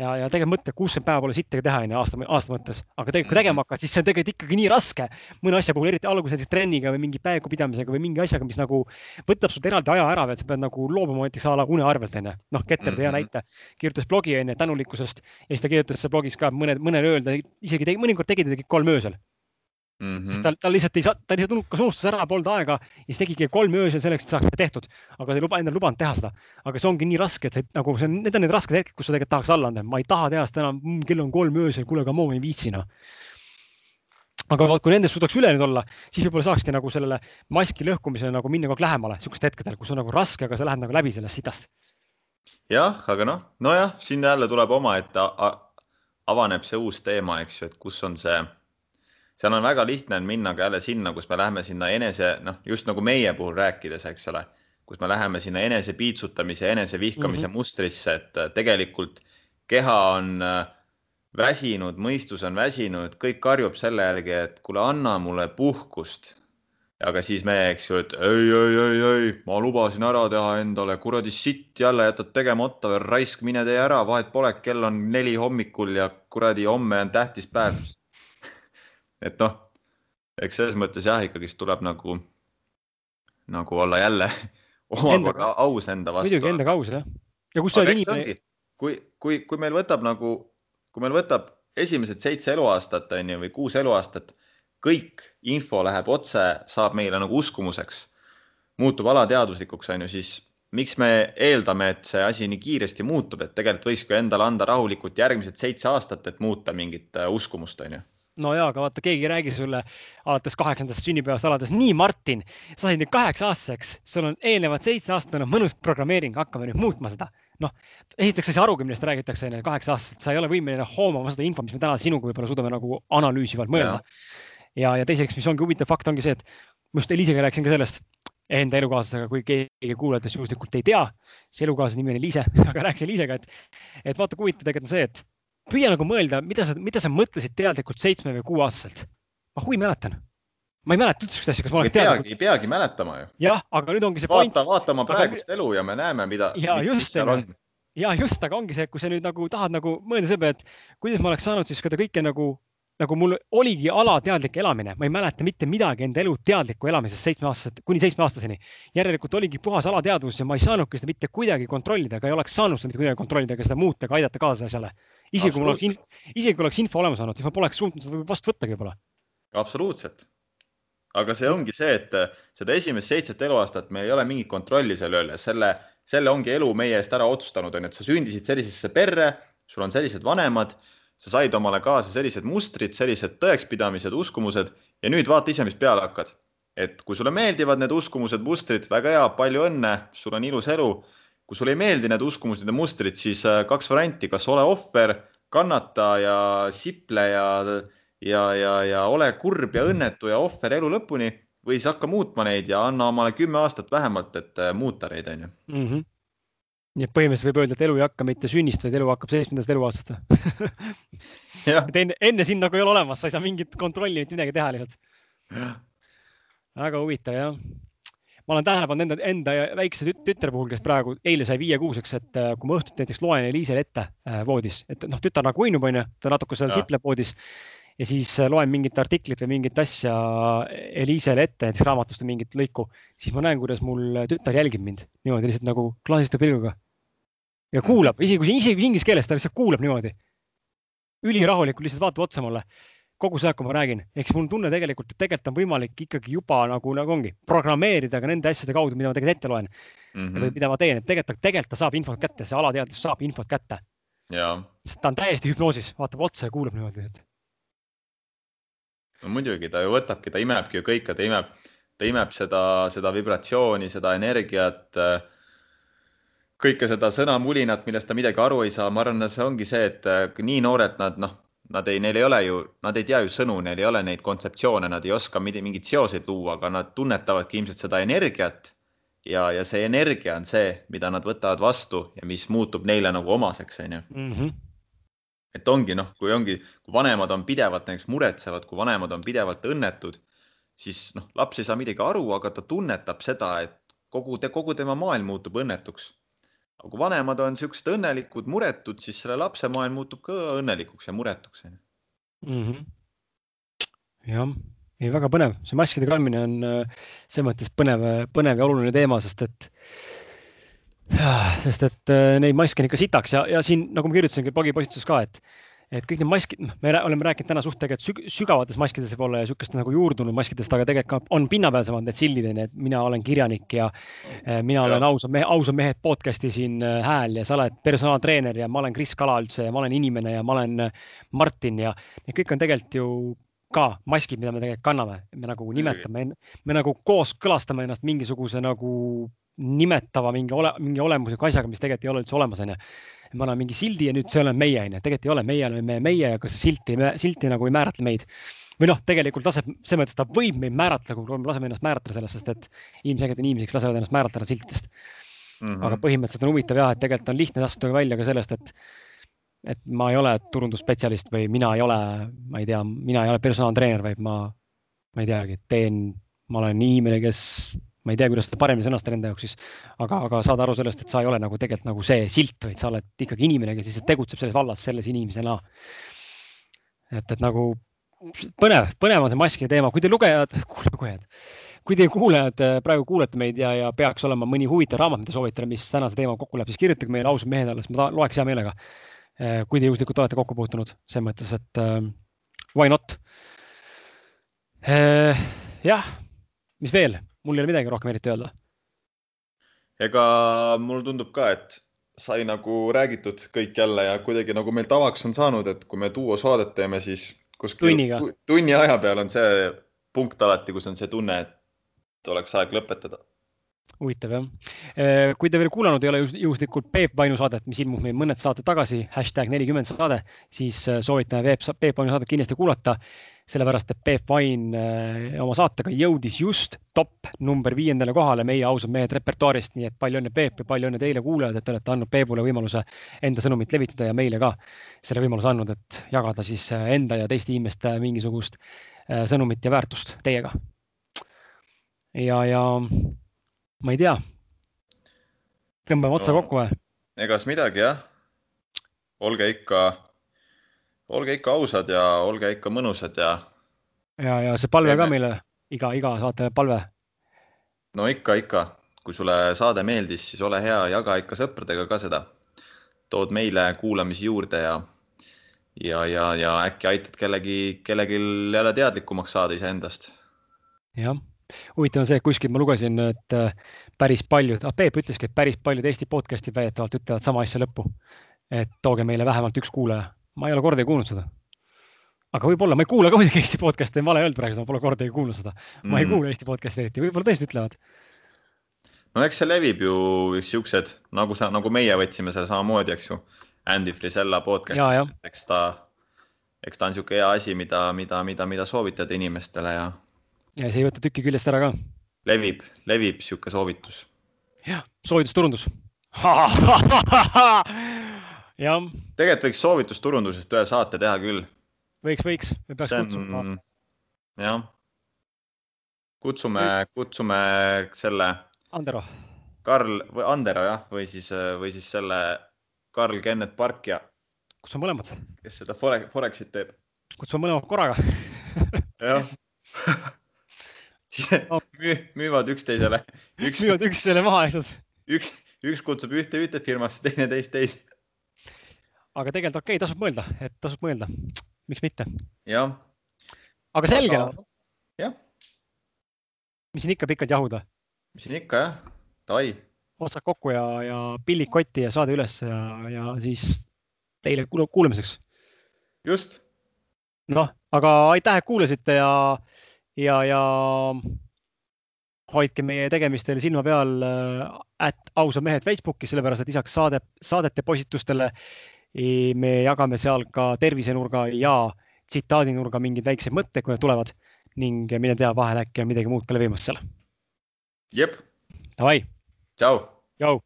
ja, ja tegelikult mõtle, kuuskümmend päeva pole sittagi teha, onju, aasta, aasta mõttes, aga tegelikult kui tegema hakkad, siis see on tegelikult ikkagi nii raske. Mõne asja puhul, eriti alguses näiteks trenniga või mingi päevakupidamisega või mingi asjaga, mis nagu võtab sult eraldi aja ära, et sa pead nagu loobuma näiteks a la une arvelt, onju. noh, Keter tõi hea mhm. näite, kirjutas blogi onju tänulikkusest. Ja siis ta kirjutas blogis ka mõned, mõnel ööl ta isegi tegi, mõnikord tegi ta tegi kolm öösel Mm -hmm. sest ta, ta lihtsalt ei saa, ta lihtsalt kas unustas ära, polnud aega ja siis tegigi kolm öösel selleks, et saaks tehtud. aga ta ei luba, endale lubanud teha seda. aga see ongi nii raske, et see nagu see on, need on need rasked hetked, kus sa tegelikult tahaks alla anda. ma ei taha teha seda enam, mm, kell on kolm öösel, kuule, come on, ei viitsi noh. aga vot, kui nendest suudaks üle nüüd olla, siis võib-olla saakski nagu sellele maski lõhkumisele nagu minna kogu aeg lähemale, sihukestel hetkedel, kus on nagu raske, aga sa lähed nagu läbi sellest sitast. jah, aga noh, nojah, siin jälle tuleb omaette, avaneb see uus teema, eks ju, et kus on see seal on väga lihtne minna ka jälle sinna, kus me läheme sinna enese, noh, just nagu meie puhul rääkides, eks ole, kus me läheme sinna enese piitsutamise, enese vihkamise mm -hmm. mustrisse, et äh, tegelikult keha on äh, väsinud, mõistus on väsinud, kõik karjub selle järgi, et kuule, anna mulle puhkust. aga siis me, eks ju, et ei, ei, ei, ei, ma lubasin ära teha endale kuradi sitt, jälle jätad tegemata raisk, mine tee ära, vahet pole, kell on neli hommikul ja kuradi homme on tähtis päev et noh, eks selles mõttes jah, ikkagist tuleb nagu, nagu olla jälle omakorda aus enda vastu. muidugi endaga aus jah. ja kus sa oled inimene. kui, kui, kui meil võtab nagu, kui meil võtab esimesed seitse eluaastat on ju või kuus eluaastat kõik info läheb otse, saab meile nagu uskumuseks, muutub alateadvuslikuks, on ju, siis miks me eeldame, et see asi nii kiiresti muutub, et tegelikult võikski endale anda rahulikult järgmised seitse aastat, et muuta mingit äh, uskumust, on ju no ja, aga vaata, keegi ei räägi sulle alates kaheksandast sünnipäevast alates, nii Martin, sa said nüüd kaheksa aastaseks, sul on eelnevad seitse aastat on mõnus programmeering, hakkame nüüd muutma seda. noh, esiteks sa ei saa arugi, millest räägitakse, onju, kaheksa aastaselt, sa ei ole võimeline hoomama seda infot, mis me täna sinuga võib-olla suudame nagu analüüsivalt mõelda ja, ja teiseks, mis ongi huvitav fakt, ongi see, et ma just Eliisega rääkisin ka sellest enda elukaaslasega, kui keegi kuulajatest juhuslikult ei tea, see elukaaslase nimi on Eliise aga rääkisin Eliisega, et, et vaata, kui huvitav tegelikult on see, et püüa nagu mõelda, mida sa, mida sa mõtlesid teadlikult seitsme või kuueaastaselt. ma huvi mäletan ma ei mäleta üldse sihukest asja, kas ma oleks teadnud. ei peagi mäletama ju. jah, aga nüüd ongi see point. vaata, vaata oma praegust aga... elu ja me näeme, mida, mis, mis seal on. ja just, aga ongi see, kui sa nüüd nagu tahad nagu mõelda selle peale, et kuidas ma oleks saanud siis seda kõike nagu nagu mul oligi alateadlik elamine, ma ei mäleta mitte midagi enda elu teadlikku elamisest seitsmeaastaselt kuni seitsmeaastaseni. järelikult oligi puhas alateadvus ja ma ei saanudki seda mitte kuidagi kontrollida, ega ei oleks saanud seda mitte kuidagi kontrollida, ega seda muuta, ega aidata kaasa asjale. Isegi kui mul oleks, isegi kui oleks info olemas olnud, siis ma poleks suutnud seda vastu võttagi võib-olla. absoluutselt. aga see ongi see, et seda esimest seitset eluaastat meil ei ole mingit kontrolli selle üle, selle, selle ongi elu meie eest ära otsustanud, on ju, et sa sündisid sellisesse perre, sul on sellised vanemad sa said omale kaasa sellised mustrid, sellised tõekspidamised, uskumused ja nüüd vaata ise, mis peale hakkad. et kui sulle meeldivad need uskumused, mustrid, väga hea, palju õnne, sul on ilus elu. Kui sulle ei meeldi need uskumused ja mustrid, siis äh, kaks varianti, kas ole ohver, kannata ja siple ja, ja, ja, ja ole kurb ja õnnetu ja ohver elu lõpuni või siis hakka muutma neid ja anna omale kümme aastat vähemalt, et äh, muuta neid, onju mhm. Nii et põhimõtteliselt võib öelda, et elu ei hakka mitte sünnist, vaid elu hakkab seitsmendast eluaastast. Et enne, enne sind nagu ei ole olemas, sa ei saa mingit kontrolli, mitte midagi teha lihtsalt. väga huvitav jah. Ma olen tähele pannud enda, enda väikse tütre puhul, kes praegu eile sai viiekuuseks, et äh, kui ma õhtuti näiteks loen Eliisele ette äh, voodis, et noh, tütar nagu uinub, onju, ta natuke seal sipleb voodis ja siis äh, loen mingit artiklit või mingit asja Eliisele ette, näiteks raamatust või mingit lõiku, siis ma näen, kuidas mul tütar jälgib mind niimoodi lihtsalt nagu klaasiste pilguga. Ja kuulab, isegi kui, isegi inglise keeles, ta lihtsalt kuulab niimoodi. ülirahulikult lihtsalt vaatab otsa mulle kogu see aeg, kui ma räägin, ehk siis mul on tunne tegelikult, et tegelikult on võimalik ikkagi juba nagu, nagu ongi programmeerida ka nende asjade kaudu, mida ma tegelikult ette loen mm. -hmm. või mida ma teen, et tegelikult, tegelikult ta saab infot kätte, see alateadvus saab infot kätte. ta on täiesti hüpnoosis, vaatab otsa ja kuulab niimoodi, et. no muidugi, ta ju võtabki, ta imebki ju kõike, ta imeb, ta imeb seda, seda vibratsiooni, seda energiat kõike seda sõnamulinat, millest ta midagi aru ei saa, ma arvan, see ongi see, et nii noored nad noh, nad ei, neil ei ole ju, nad ei tea ju sõnu, neil ei ole neid kontseptsioone, nad ei oska mingeid seoseid luua, aga nad tunnetavadki ilmselt seda energiat. ja, ja see energia on see, mida nad võtavad vastu ja mis muutub neile nagu omaseks, on ju. Mhm. et ongi noh, kui ongi, kui vanemad on pidevalt näiteks muretsevad, kui vanemad on pidevalt õnnetud, siis noh, laps ei saa midagi aru, aga ta tunnetab seda, et kogu, kogu tema maailm muutub õnnetuks aga kui vanemad on siuksed õnnelikud, muretud, siis selle lapse maailm muutub ka õnnelikuks ja muretuks mm. -hmm. jah, ei väga põnev, see maskide kandmine on äh, selles mõttes põnev, põnev ja oluline teema, sest et sest et äh, neid maske on ikka sitaks ja, ja siin nagu ma kirjutasingi blogipostituses ka, et et kõik need maskid, noh, me oleme rääkinud täna suht tegelikult sügavates maskides võib-olla ja sihukest nagu juurdunud maskidest, aga tegelikult on pinnapealsemad need sildid onju, et mina olen kirjanik ja eh, mina ja. olen ausa mehe, ausa mehe podcast'i siin eh, hääl ja sa oled personaaltreener ja ma olen Kris Kala üldse ja ma olen inimene ja ma olen eh, Martin ja need kõik on tegelikult ju ka maskid, mida me tegelikult kanname, me nagu nimetame, me nagu kooskõlastame ennast mingisuguse nagu nimetava mingi ole, mingi olemusliku asjaga, mis tegelikult ei ole üldse olemas, onju me anname mingi sildi ja nüüd see oleme meie, onju. tegelikult ei ole, meie oleme meie ja kas see silt ei, silti nagu ei määratle meid. või noh, tegelikult laseb, selles mõttes ta võib meid määratleda, kui me laseme ennast määratleda sellest, sest et ilmselgelt on inimesi, kes lasevad ennast määratleda siltidest mm. -hmm. aga põhimõtteliselt on huvitav jah, et tegelikult on lihtne astuda välja ka sellest, et et ma ei ole turundusspetsialist või mina ei ole, ma ei tea, mina ei ole personaaltreener, vaid ma, ma ei teagi, teen ma olen inimene, kes, ma ei tea, kuidas seda paremini sõnastada enda jaoks siis, aga, aga saada aru sellest, et sa ei ole nagu tegelikult nagu see silt, vaid sa oled ikkagi inimene, kes lihtsalt tegutseb selles vallas selles inimesena. et, et nagu põnev, põnev on see maskide teema, kui te lugejad, lugejad, kui teie kuulajad äh, praegu kuulete meid ja, ja peaks olema mõni huvitav raamat, mida soovitada, mis tänase teemaga kokku läheb, siis kirjutage meile ausad mehed alles, ma loeks hea meelega. Äh, kui te juhuslikult olete kokku puutunud, selles mõttes, et uh, why not uh,. jah, mis veel, mul ei ole midagi rohkem eriti öelda. ega mulle tundub ka, et sai nagu räägitud kõik jälle ja kuidagi nagu meil tavaks on saanud, et kui me duo saadet teeme, siis kuskil Tunniga. tunni aja peal on see punkt alati, kus on see tunne, et oleks aeg lõpetada. huvitav jah. kui te veel kuulanud ei ole juhuslikult Peep Vainu saadet, mis ilmub meil mõned saated tagasi, hashtag nelikümmend saade, siis soovitame Peep, Peep Vainu saadet kindlasti kuulata sellepärast et Peep Vain äh, oma saatega jõudis just top number viiendale kohale meie ausad mehed repertuaarist, nii et palju õnne, Peep ja palju õnne teile, kuulajad, et te olete andnud Peebule võimaluse enda sõnumit levitada ja meile ka selle võimaluse andnud, et jagada siis äh, enda ja teiste inimeste mingisugust äh, sõnumit ja väärtust teiega. ja, ja ma ei tea, tõmbame otsa no, kokku või? egas midagi jah. olge ikka olge ikka ausad ja olge ikka mõnusad ja. ja, ja see palve ka meile, iga, iga saate palve. no ikka, ikka, kui sulle saade meeldis, siis ole hea, jaga ikka sõpradega ka seda. tood meile kuulamisi juurde ja, ja, ja, ja äkki aitad kellegi, kellelgi jälle teadlikumaks saada iseendast. jah, huvitav on see, et kuskilt ma lugesin, et äh, päris paljud ah,, Peep ütleski, et päris paljud Eesti podcast'id väidetavalt ütlevad sama asja lõppu. et tooge meile vähemalt üks kuulaja ma ei ole kordagi kuulnud seda. aga võib-olla, ma ei kuula ka muidugi Eesti podcast'e, vale öelda praegu, ma pole kordagi kuulnud seda. ma mm. ei kuula Eesti podcast'e eriti, võib-olla tõesti ütlevad. no eks see levib ju siuksed, nagu sa, nagu meie võtsime selle samamoodi, eks ju. Andy Frisella podcast'ist, eks ta, eks ta on sihuke hea asi, mida, mida, mida, mida soovitada inimestele ja. ja see ei võta tükki küljest ära ka. levib, levib sihuke soovitus. jah, soovitusturundus jah. tegelikult võiks soovitusturundusest ühe saate teha küll. võiks, võiks, me peaks on... kutsuma. jah. kutsume, kutsume selle. Andero. Karl või Andero jah, või siis, või siis selle Karl Kennet Park ja. kus on mõlemad? kes seda Forex, Forexit teeb. kutsume mõlemad korraga jah siis no. müüvad üksteisele üks.... müüvad üksteisele maha, nad. üks, üks kutsub ühte ühte firmasse, teine teist teise aga tegelikult okei okay,, tasub mõelda, et tasub mõelda, miks mitte. jah. aga selge noh. jah. mis siin ikka pikalt jahuda. mis siin ikka jah, davai. otsad kokku ja, ja pillid kotti ja saade üles ja, ja siis teile kuulamiseks. just. noh, aga aitäh, et kuulasite ja, ja, ja hoidke meie tegemistel silma peal äh, at ausad mehed Facebookis, sellepärast et lisaks saade, saadete postitustele me jagame seal ka tervisenurga ja tsitaadinurga mingeid väikseid mõtteid, kui need tulevad ning mine tea, vahel äkki on midagi muud ka levimas seal. jep. Davai. tšau. tšau.